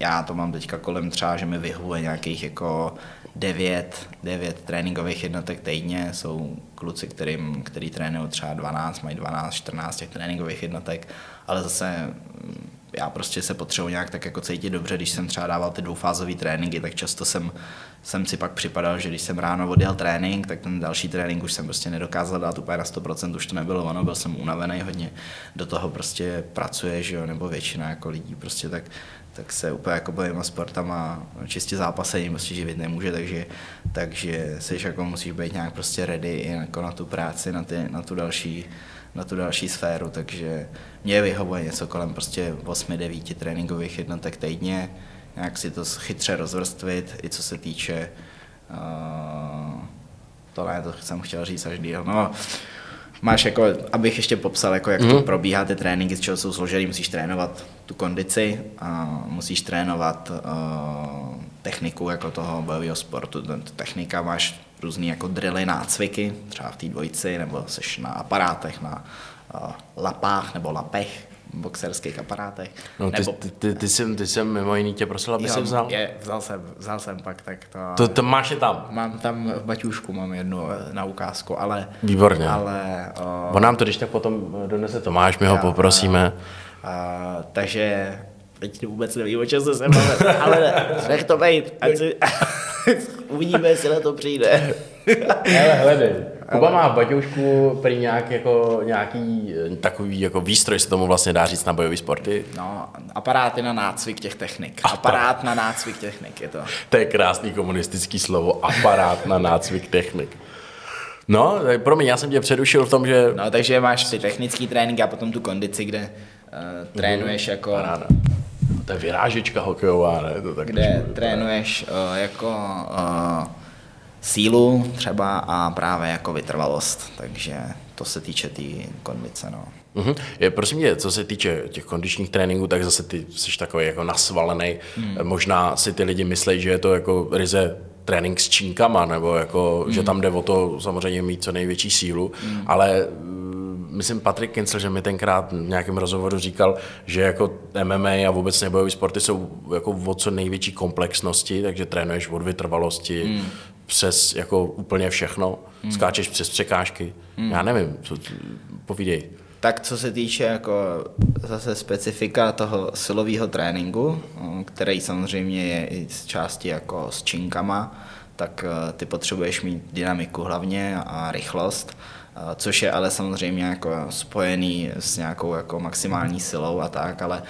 já to mám teďka kolem třeba, že mi vyhovuje nějakých jako devět, devět tréninkových jednotek týdně. Jsou kluci, kterým, který trénují třeba 12, mají 12, 14 těch tréninkových jednotek, ale zase já prostě se potřebuji nějak tak jako cítit dobře, když jsem třeba dával ty dvoufázové tréninky, tak často jsem, jsem si pak připadal, že když jsem ráno odjel trénink, tak ten další trénink už jsem prostě nedokázal dát úplně na 100%, už to nebylo ono, byl jsem unavený hodně, do toho prostě pracuje, že jo, nebo většina jako lidí prostě tak, tak se úplně jako bojima sportama, čistě zápasením prostě živit nemůže, takže, takže jsi jako musíš být nějak prostě ready i jako na tu práci, na, ty, na tu další na tu další sféru, takže mě vyhovuje něco kolem prostě 8-9 tréninkových jednotek týdně, nějak si to chytře rozvrstvit, i co se týče uh, to ne, to jsem chtěl říct až díl. No, máš jako, abych ještě popsal, jako jak mm. to probíhá ty tréninky, z čeho jsou složený, musíš trénovat tu kondici a musíš trénovat uh, techniku jako toho bojového sportu. Ten technika máš různý jako drily, nácviky, třeba v té dvojici, nebo seš na aparátech, na lapách nebo lapech, boxerských aparátech.
No, ty,
nebo,
ty, ty, ty, jsem, ty jsem mimo jiný tě prosil, aby
jo,
si vzal.
Je, vzal jsem, vzal jsem pak, tak to...
To, to máš je tam.
Mám tam v baťůžku, mám jednu eh, na ukázku, ale...
Výborně.
Ale... Uh,
On nám to když tak potom donese Tomáš, my ho
Jo,
poprosíme.
uh, takže teď vůbec nevím, o čem se sem ale, ale nech to být, ať si, uvidíme, jestli na to přijde.
Hele, hledej. Kuba má v baťoušku prý nějak jako, nějaký eh, takový jako výstroj, se tomu vlastně dá říct na bojový sporty.
No, aparáty na nácvik těch technik. Aparát na nácvik technik je to.
To je krásný komunistický slovo, aparát na nácvik technik. No, tak promiň, já jsem tě předušil v tom, že...
No, takže máš ty technický tréninky a potom tu kondici, kde uh, trénuješ jako...
Paráda. To je vyrážečka hokejová, ne? To tak
kde trénuješ uh, jako uh, sílu třeba a právě jako vytrvalost, takže to se týče té tý kondice, no.
Mhm. Je, prosím tě, co se týče těch kondičních tréninků, tak zase ty jsi takový jako nasvalený. Hmm. Možná si ty lidi myslí, že je to jako ryze trénink s činkama, nebo jako, hmm. že tam jde o to samozřejmě mít co největší sílu, hmm. ale mm, myslím Patrik Kincel, že mi tenkrát v nějakém rozhovoru říkal, že jako MMA a vůbec bojové sporty jsou jako o co největší komplexnosti, takže trénuješ od vytrvalosti hmm. Přes jako úplně všechno, hmm. skáčeš přes překážky. Hmm. Já nevím, co, povídej.
Tak co se týče jako zase specifika toho silového tréninku, mm, který samozřejmě je i z části jako s činkama, tak eh, ty potřebuješ mít dynamiku hlavně a rychlost, což je ale samozřejmě jako spojený s nějakou jako maximální silou a tak, ale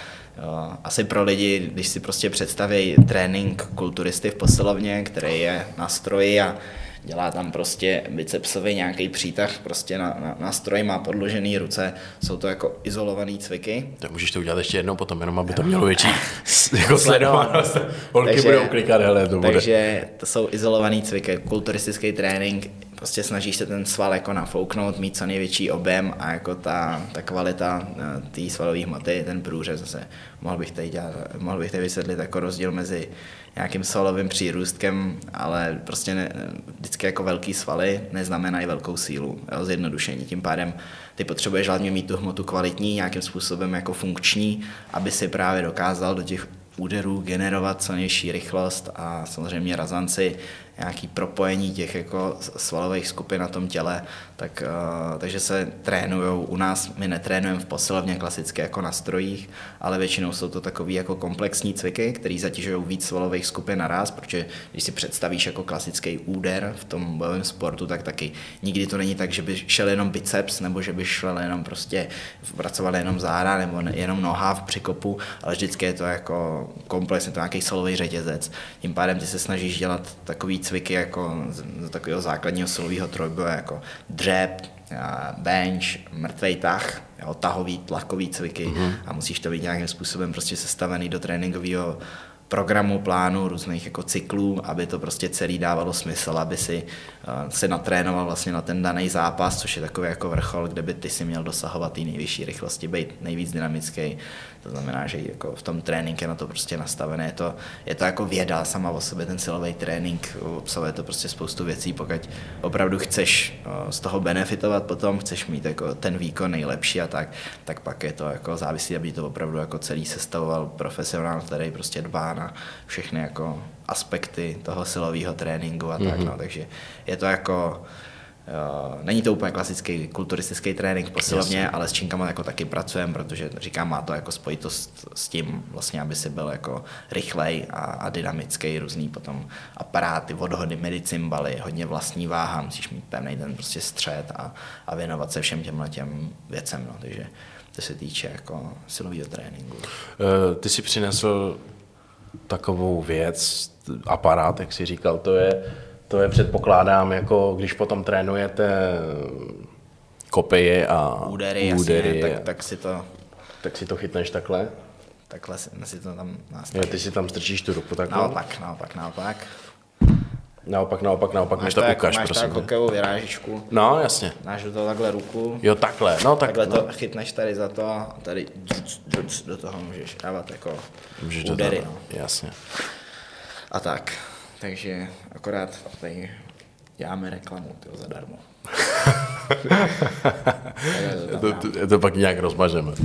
Jo, asi pro lidi, když si prostě představí trénink kulturisty v posilovně, který je na stroji a dělá tam prostě bicepsový nějaký přítah prostě na, na, na stroji, má podložený ruce, jsou to jako izolovaný cviky.
Tak můžeš to udělat ještě jednou potom, jenom aby to mělo větší jako sledovanost. Holky takže, budou klikat, hele, to bude.
Takže to jsou izolovaný cviky, kulturistický trénink, prostě snažíš se ten sval jako nafouknout, mít co největší objem a jako ta, ta kvalita eh, té svalové hmoty, ten průřez zase, mohl bych tady, dělat, mohl bych tady vysvětlit jako rozdíl mezi nějakým svalovým přírůstkem, ale prostě ne, vždycky jako velký svaly neznamenají velkou sílu, jo, zjednodušení. Tím pádem ty potřebuješ hlavně mít tu hmotu kvalitní, nějakým způsobem jako funkční, aby si právě dokázal do těch úderů generovat co nejší rychlost a samozřejmě razanci nějaký propojení těch jako svalových skupin na tom těle, tak, uh, takže se trénují u nás, my netrénujeme v posilovně klasicky jako na strojích, ale většinou jsou to takové jako komplexní cviky, které zatěžují víc svalových skupin naraz, protože když si představíš jako klasický úder v tom bojovém sportu, tak taky nikdy to není tak, že by šel jenom biceps, nebo že by šel jenom prostě, pracoval jenom záda, nebo jenom noha v přikopu, ale vždycky je to jako komplexně, to nějaký svalový řetězec. Tím pádem ty se snažíš dělat takový cviky jako z, z takového základního silového trojboje, jako dřep, bench, mrtvej tah, jo, tahový, tlakový cviky mm-hmm. a musíš to být nějakým způsobem prostě sestavený do tréninkového programu, plánu, různých jako cyklů, aby to prostě celý dávalo smysl, aby si uh, se natrénoval vlastně na ten daný zápas, což je takový jako vrchol, kde by ty si měl dosahovat té nejvyšší rychlosti, být nejvíc dynamický, to znamená, že jako v tom trénink je na to prostě nastavené. Je to, je to jako věda sama o sobě, ten silový trénink, obsahuje to prostě spoustu věcí, pokud opravdu chceš z toho benefitovat potom, chceš mít jako ten výkon nejlepší a tak, tak pak je to jako závislí, aby to opravdu jako celý sestavoval profesionál, který prostě dbá na všechny jako aspekty toho silového tréninku a tak, mm-hmm. no, takže je to jako není to úplně klasický kulturistický trénink posilovně, Jasně. ale s činkama jako taky pracujeme, protože říkám, má to jako spojitost s tím, vlastně, aby si byl jako rychlej a, a dynamický, různý potom aparáty, vodhody, medicimbaly, hodně vlastní váha, musíš mít pevný ten prostě střed a, a věnovat se všem těmhle těm věcem, no, takže to se týče jako silového tréninku.
Uh, ty si přinesl takovou věc, aparát, jak jsi říkal, to je to je předpokládám, jako když potom trénujete kopie a
údery, údery jasně, tak, tak, si to...
Tak si to chytneš takhle?
Takhle si, si to tam
nastavíš. ty si tam strčíš tu ruku takhle?
Naopak, naopak, naopak.
Naopak, naopak, naopak,
máš
to,
to
ukáž,
máš
prosím.
Máš vyrážičku.
No, jasně.
Máš do toho takhle ruku.
Jo, takhle, no tak.
Takhle
no.
to chytneš tady za to a tady do toho můžeš dávat jako
můžeš
údery.
No. Jasně.
A tak. Takže akorát tady děláme reklamu tyjo, zadarmo.
to, to, to pak nějak rozmažeme.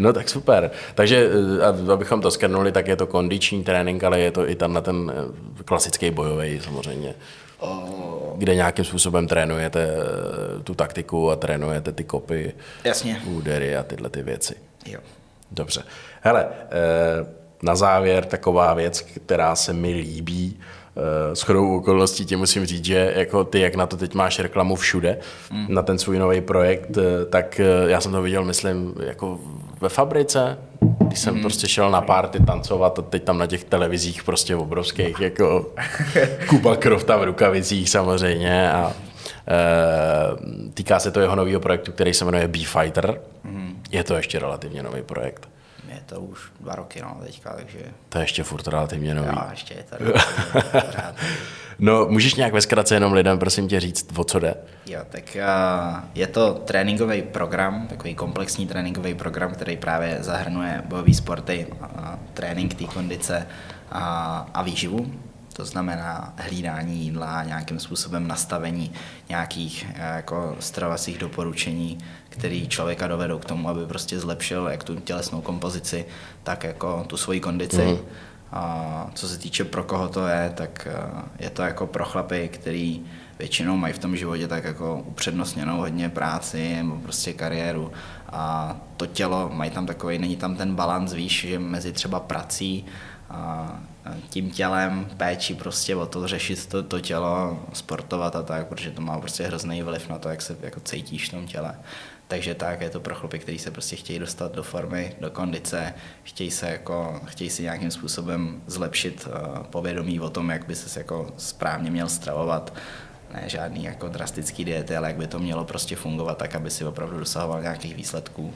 No tak super. Takže eh, abychom to skrnuli, tak je to kondiční trénink, ale je to i tam na ten eh, klasický bojový samozřejmě. Oh. Kde nějakým způsobem trénujete eh, tu taktiku a trénujete ty kopy,
Jasně.
údery a tyhle ty věci.
Jo.
Dobře. Hele, na závěr taková věc, která se mi líbí, eh, s chodou okolností tě musím říct, že jako ty, jak na to teď máš reklamu všude, mm. na ten svůj nový projekt, eh, tak eh, já jsem to viděl, myslím, jako ve fabrice, když jsem mm. prostě šel na párty tancovat a teď tam na těch televizích prostě obrovských, jako Kuba Krofta v rukavicích samozřejmě a e, týká se to jeho nového projektu, který se jmenuje B-Fighter. Mm. Je to ještě relativně nový projekt
je to už dva roky, no, teďka, takže...
To je ještě furt relativně nový.
Jo, ještě je to
No, můžeš nějak ve zkratce jenom lidem, prosím tě, říct, o co jde?
Jo, tak uh, je to tréninkový program, takový komplexní tréninkový program, který právě zahrnuje bojové sporty, uh, trénink té kondice a, a výživu to znamená hlídání jídla, nějakým způsobem nastavení nějakých eh, jako stravacích doporučení, který člověka dovedou k tomu, aby prostě zlepšil jak tu tělesnou kompozici, tak jako tu svoji kondici. Mm. A co se týče pro koho to je, tak eh, je to jako pro chlapy, který většinou mají v tom životě tak jako upřednostněnou hodně práci nebo prostě kariéru a to tělo, mají tam takový, není tam ten balans, víš, že mezi třeba prací tím tělem, péči prostě o to řešit to, to tělo, sportovat a tak, protože to má prostě hrozný vliv na to, jak se jako cítíš v tom těle. takže tak je to pro chlapy, kteří se prostě chtějí dostat do formy, do kondice, chtějí se jako, chtějí si nějakým způsobem zlepšit uh, povědomí o tom, jak by se jako správně měl stravovat, ne žádný jako drastický diety, ale jak by to mělo prostě fungovat tak, aby si opravdu dosahoval nějakých výsledků,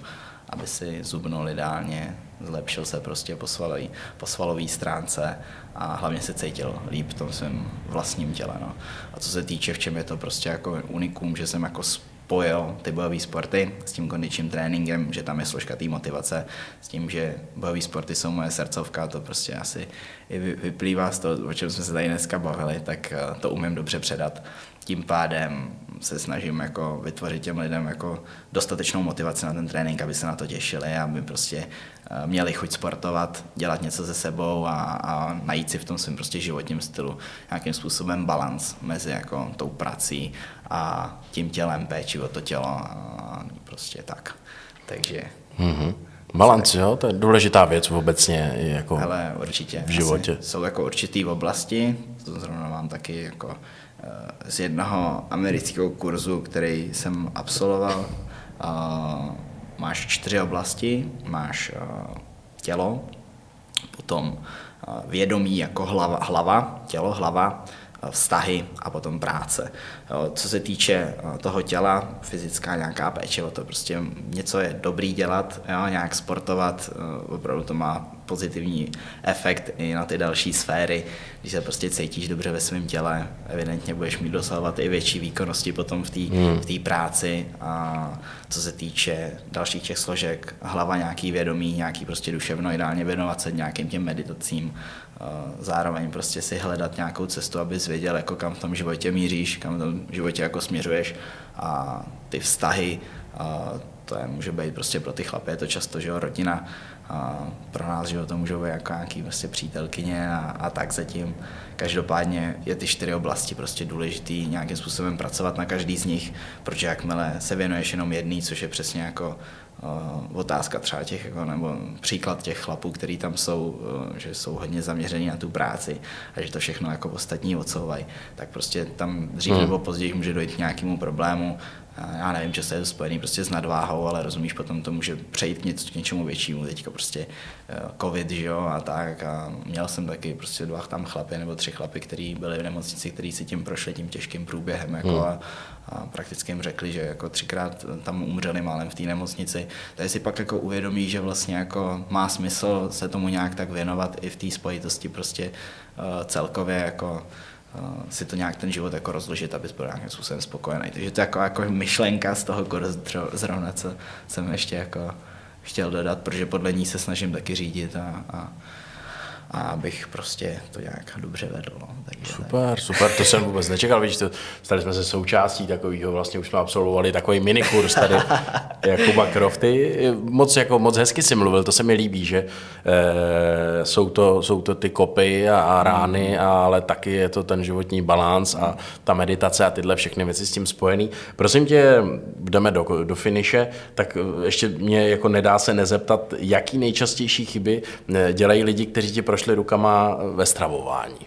aby si zubnul ideálně, zlepšil se prostě po svalové, po svalové stránce a hlavně se cítil líp v tom svém vlastním těle. No. A co se týče, v čem je to prostě jako unikum, že jsem jako spojil ty bojové sporty s tím kondičním tréninkem, že tam je složka té motivace, s tím, že bojové sporty jsou moje srdcovka, to prostě asi i vyplývá z toho, o čem jsme se tady dneska bavili, tak eh, to umím dobře předat. Tím pádem se snažím jako vytvořit těm lidem jako dostatečnou motivaci na ten trénink, aby se na to těšili, aby prostě eh, měli chuť sportovat, dělat něco se sebou a, a najít si v tom svém prostě životním stylu nějakým způsobem balans mezi jako tou prací a tím tělem, péči o to tělo a prostě tak. Takže
mm-hmm. Balans, jo, to je důležitá věc obecně jako
Ale určitě.
v životě.
Jsou jako určitý oblasti, to zrovna mám taky jako z jednoho amerického kurzu, který jsem absolvoval. Máš čtyři oblasti, máš tělo, potom vědomí jako hlava, hlava tělo, hlava, vztahy a potom práce. Co se týče toho těla, fyzická nějaká péče, to prostě něco je dobrý dělat, jo, nějak sportovat, opravdu to má pozitivní efekt i na ty další sféry, když se prostě cítíš dobře ve svém těle, evidentně budeš mít dosahovat i větší výkonnosti potom v té hmm. v práci a co se týče dalších těch složek, hlava nějaký vědomí, nějaký prostě duševno, ideálně věnovat se nějakým těm meditacím, zároveň prostě si hledat nějakou cestu, abys věděl, jako kam v tom životě míříš, kam v tom životě jako směřuješ a ty vztahy, a to je, může být prostě pro ty chlapy, je to často, že jo, rodina, a pro nás, že jo, to můžou být jako nějaký prostě přítelkyně a, a tak zatím. Každopádně je ty čtyři oblasti prostě důležitý nějakým způsobem pracovat na každý z nich, protože jakmile se věnuješ jenom jedný, což je přesně jako otázka třeba těch, jako, nebo příklad těch chlapů, který tam jsou, uh, že jsou hodně zaměření na tu práci a že to všechno jako ostatní odsouvají, tak prostě tam dřív hmm. nebo později může dojít k nějakému problému, já nevím, se je spojený prostě s nadváhou, ale rozumíš, potom to může přejít k, něco, k něčemu většímu. Teďka prostě uh, covid, že jo, a tak. A měl jsem taky prostě dva tam chlapy nebo tři chlapy, kteří byli v nemocnici, kteří si tím prošli tím těžkým průběhem. Jako, hmm. a, a, prakticky jim řekli, že jako třikrát tam umřeli málem v té nemocnici. Takže si pak jako uvědomí, že vlastně jako má smysl se tomu nějak tak věnovat i v té spojitosti prostě uh, celkově jako si to nějak ten život jako rozložit, aby byl nějakým způsobem spokojený. Takže to je jako, jako myšlenka z toho kurzu zrovna, co jsem ještě jako chtěl dodat, protože podle ní se snažím taky řídit a, a a abych prostě to nějak dobře vedl. No.
Takže super, tak. super, to jsem vůbec nečekal, víš, to, stali jsme se součástí takového, vlastně už jsme absolvovali takový minikurs tady Jakuba Krofty. Moc, jako, moc hezky si mluvil, to se mi líbí, že e, jsou, to, jsou to ty kopy a, a rány, mm. ale taky je to ten životní balans a ta meditace a tyhle všechny věci s tím spojený. Prosím tě, jdeme do, do finiše, tak ještě mě jako nedá se nezeptat, jaký nejčastější chyby eh, dělají lidi, kteří ti prošli prošli rukama ve stravování?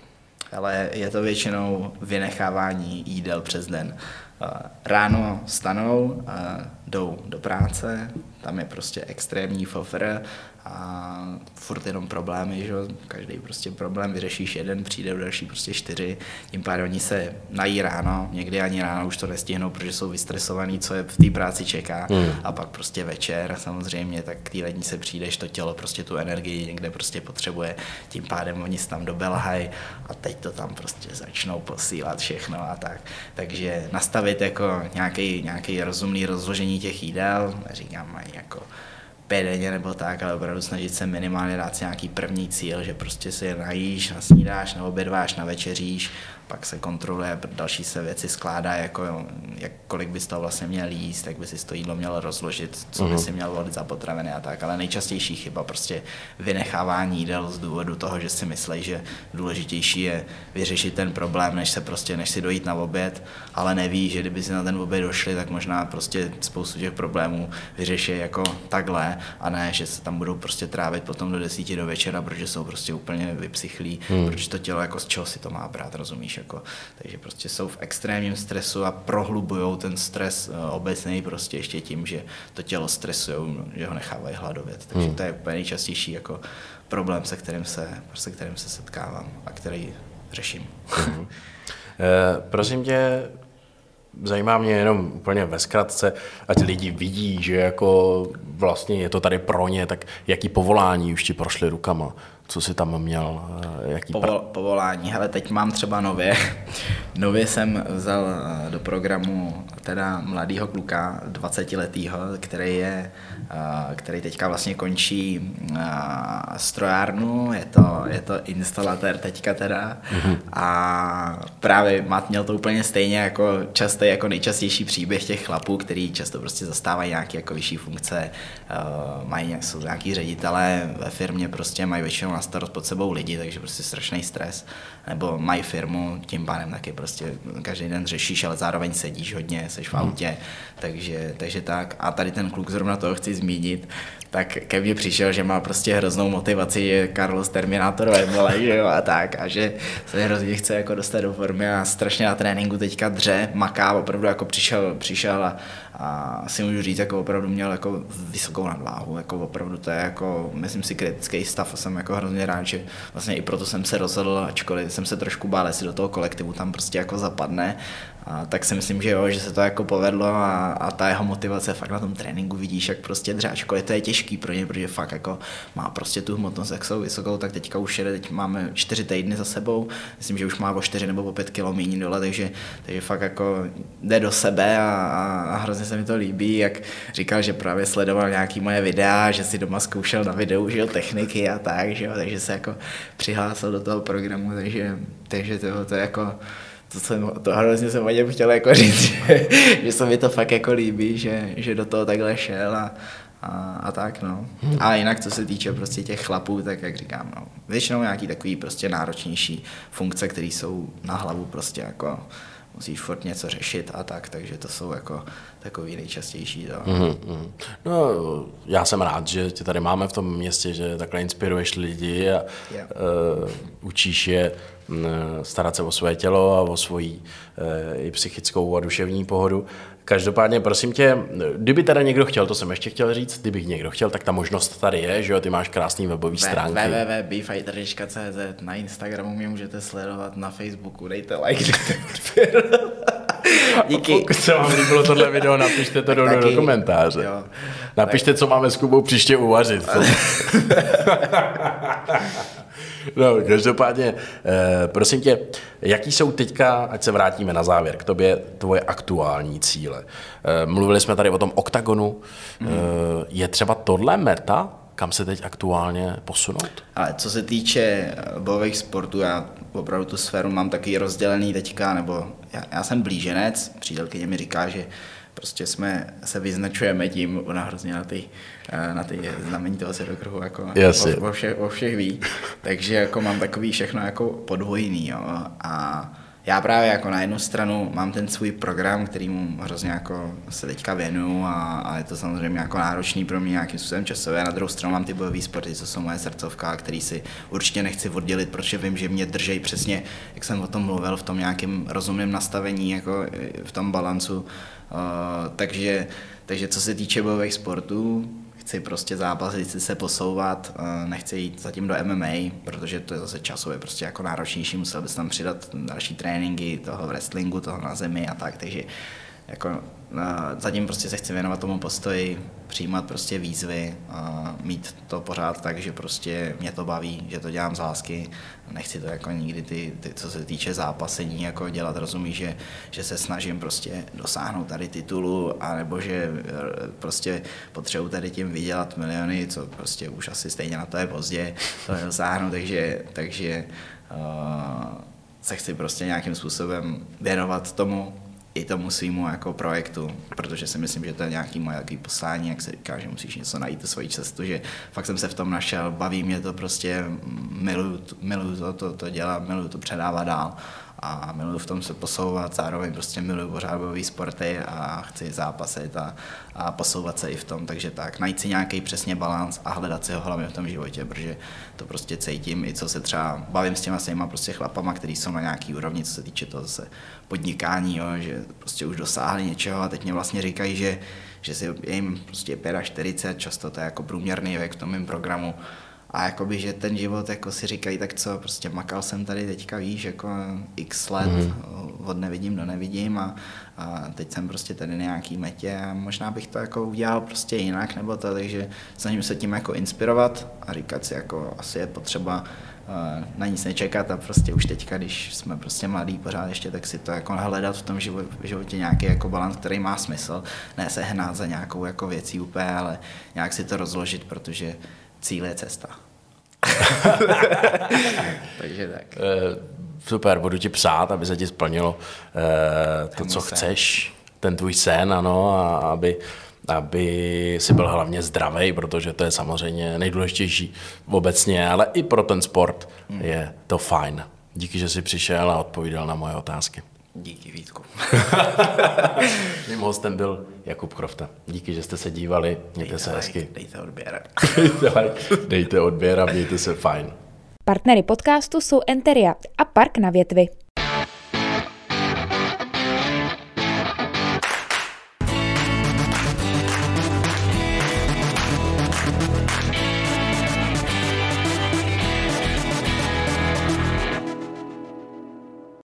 Ale je to většinou vynechávání jídel přes den. Eh, ráno stanou, eh, jdou do práce, tam je prostě extrémní fofr a furt jenom problémy, že každý prostě problém vyřešíš jeden, přijde do další prostě čtyři, tím pádem oni se nají ráno, někdy ani ráno už to nestihnou, protože jsou vystresovaní, co je v té práci čeká hmm. a pak prostě večer samozřejmě, tak k té lední se přijdeš, to tělo prostě tu energii někde prostě potřebuje, tím pádem oni se tam dobelhají a teď to tam prostě začnou posílat všechno a tak. Takže nastavit jako nějaký, nějaký rozumný rozložení těch jídel, neříkám mají jako pět denně nebo tak, ale opravdu snažit se minimálně dát si nějaký první cíl, že prostě si najíš, nasnídáš, naobědváš, navečeříš pak se kontroluje, další se věci skládá, jako jak, kolik bys to vlastně měl jíst, jak by si to jídlo měl rozložit, co by mhm. si měl volit za potraviny a tak, ale nejčastější chyba prostě vynechávání jídel z důvodu toho, že si myslí, že důležitější je vyřešit ten problém, než se prostě, než si dojít na oběd, ale neví, že kdyby si na ten oběd došli, tak možná prostě spoustu těch problémů vyřeší jako takhle a ne, že se tam budou prostě trávit potom do desíti do večera, protože jsou prostě úplně vypsychlí, hmm. protože to tělo jako z čeho si to má brát, rozumíš? Víš, jako, takže prostě jsou v extrémním stresu a prohlubují ten stres uh, obecný prostě ještě tím, že to tělo stresuje, že ho nechávají hladovět, takže hmm. to je úplně nejčastější jako problém, se kterým se, se kterým se setkávám a který řeším.
Hmm. Eh, prosím tě, zajímá mě jenom úplně ve zkratce, ať lidi vidí, že jako vlastně je to tady pro ně, tak jaký povolání už ti prošly rukama? Co jsi tam měl? Eh, jaký
Povol, povolání, hele, teď mám třeba nově. nově jsem vzal eh, do programu teda mladýho kluka, 20 letýho, který je, eh, který teďka vlastně končí strojárnu, je to, je to instalatér teďka teda mm-hmm. a právě Mat měl to úplně stejně jako častý, jako nejčastější příběh těch chlapů, který často prostě zastávají nějaké jako vyšší funkce, mají, jsou nějaký ředitelé ve firmě, prostě mají většinou na starost pod sebou lidi, takže prostě strašný stres. Nebo mají firmu, tím pádem taky prostě každý den řešíš, ale zároveň sedíš hodně, jsi v hmm. autě, takže, takže tak. A tady ten kluk zrovna toho chci zmínit, tak ke mně přišel, že má prostě hroznou motivaci, že Carlos Terminator Emole, že jo, a tak, a že se hrozně chce jako dostat do formy a strašně na tréninku teďka dře, maká, opravdu jako přišel, přišel a, a si můžu říct, jako opravdu měl jako vysokou nadváhu, jako opravdu to je jako, myslím si, kritický stav a jsem jako hrozně rád, že vlastně i proto jsem se rozhodl, ačkoliv jsem se trošku bál, jestli do toho kolektivu tam prostě jako zapadne, a tak si myslím, že jo, že se to jako povedlo a, a ta jeho motivace fakt na tom tréninku vidíš, jak prostě dře, ačkoliv to je těžký pro ně, protože fakt jako má prostě tu hmotnost, jak jsou vysokou, tak teďka už jede, teď máme čtyři týdny za sebou, myslím, že už má o čtyři nebo o pět kilo méně dole, takže, takže fakt jako jde do sebe a, a, a hrozně se mi to líbí, jak říkal, že právě sledoval nějaký moje videa, že si doma zkoušel na videu, že jo, techniky a tak, že jo, takže se jako přihlásil do toho programu, takže, takže to, to je jako to, jsem, to hrozně jsem o něm chtěl jako říct, že, že se mi to fakt jako líbí, že, že do toho takhle šel a, a, a tak, no. A jinak, co se týče prostě těch chlapů, tak jak říkám, no, většinou nějaký takový prostě náročnější funkce, které jsou na hlavu prostě jako musíš furt něco řešit a tak, takže to jsou jako takový nejčastější. To. Mm-hmm.
No, já jsem rád, že tě tady máme v tom městě, že takhle inspiruješ lidi a yeah. uh, učíš je starat se o své tělo a o svoji uh, i psychickou a duševní pohodu. Každopádně, prosím tě, kdyby teda někdo chtěl, to jsem ještě chtěl říct, kdyby někdo chtěl, tak ta možnost tady je, že jo, ty máš krásný webový stránky.
www.bfighter.cz Na Instagramu mě můžete sledovat, na Facebooku dejte like, dejte
Díky. A pokud se vám líbilo tohle video, napište to do, do komentáře. Jo. Napište, tak. co máme s Kubou příště uvařit. No, každopádně, eh, prosím tě, jaký jsou teďka, ať se vrátíme na závěr, k tobě tvoje aktuální cíle? Eh, mluvili jsme tady o tom oktagonu. Mm. Eh, je třeba tohle meta, kam se teď aktuálně posunout?
Ale co se týče eh, bojových sportů, já opravdu tu sféru mám taky rozdělený teďka, nebo já, já jsem blíženec, přítelkyně mi říká, že prostě jsme se vyznačujeme tím, ona hrozně na ty, eh, na ty znamení toho kruhu jako
yes,
o, o, všech, o všech ví. Takže jako mám takový všechno jako podvojný. Jo. A já právě jako na jednu stranu mám ten svůj program, který mu hrozně jako se teďka věnuju a, a je to samozřejmě jako náročný pro mě nějakým způsobem časově. Na druhou stranu mám ty bojové sporty, co jsou moje srdcovka, který si určitě nechci oddělit, protože vím, že mě držej přesně, jak jsem o tom mluvil, v tom nějakém rozumném nastavení, jako v tom balancu. Uh, takže, takže co se týče bojových sportů, chci prostě zápasit, chci se posouvat, nechci jít zatím do MMA, protože to je zase časově prostě jako náročnější, musel bys tam přidat další tréninky toho wrestlingu, toho na zemi a tak, takže jako zatím prostě se chci věnovat tomu postoji, přijímat prostě výzvy, a mít to pořád tak, že prostě mě to baví, že to dělám z lásky, nechci to jako nikdy ty, ty co se týče zápasení jako dělat, rozumí, že, že se snažím prostě dosáhnout tady titulu, anebo že e, prostě potřebuji tady tím vydělat miliony, co prostě už asi stejně na to je pozdě, to dosáhnu, takže, takže uh, se chci prostě nějakým způsobem věnovat tomu, i tomu svýmu jako projektu, protože si myslím, že to je nějaký moje takový poslání, jak se říká, že musíš něco najít tu svoji cestu, že fakt jsem se v tom našel, baví mě to prostě, miluju, miluju to, to, to dělat, miluju to předávat dál a miluju v tom se posouvat, zároveň prostě miluju pořád sporty a chci zápasit a, a posouvat se i v tom, takže tak, najít si nějaký přesně balans a hledat si ho hlavně v tom životě, protože to prostě cítím, i co se třeba bavím s těma svýma prostě chlapama, kteří jsou na nějaký úrovni, co se týče toho zase podnikání, jo, že prostě už dosáhli něčeho a teď mě vlastně říkají, že, že si jim prostě 45, často to je jako průměrný věk v tom mém programu, a jakoby, že ten život, jako si říkají, tak co, prostě makal jsem tady teďka, víš, jako x let, mm. od nevidím do nevidím a, a teď jsem prostě tady nějaký metě a možná bych to jako udělal prostě jinak nebo to, takže snažím se tím jako inspirovat a říkat si jako asi je potřeba uh, na nic nečekat a prostě už teďka, když jsme prostě mladí pořád ještě, tak si to jako hledat v tom životě nějaký jako balans, který má smysl, ne se hnát za nějakou jako věcí úplně, ale nějak si to rozložit, protože cíl je cesta. Takže tak.
Uh, super, budu ti přát, aby se ti splnilo uh, to, co sen. chceš, ten tvůj sen, ano, a aby, aby si byl hlavně zdravý, protože to je samozřejmě nejdůležitější obecně, ale i pro ten sport hmm. je to fajn. Díky, že jsi přišel a odpovídal na moje otázky.
Díky Vítku.
Mým hostem byl Jakub Krofta. Díky, že jste se dívali. Mějte
dejte
se
like,
hezky.
Dejte odběr.
dejte like, dejte odběr a mějte se fajn.
Partnery podcastu jsou Enteria a Park na větvi.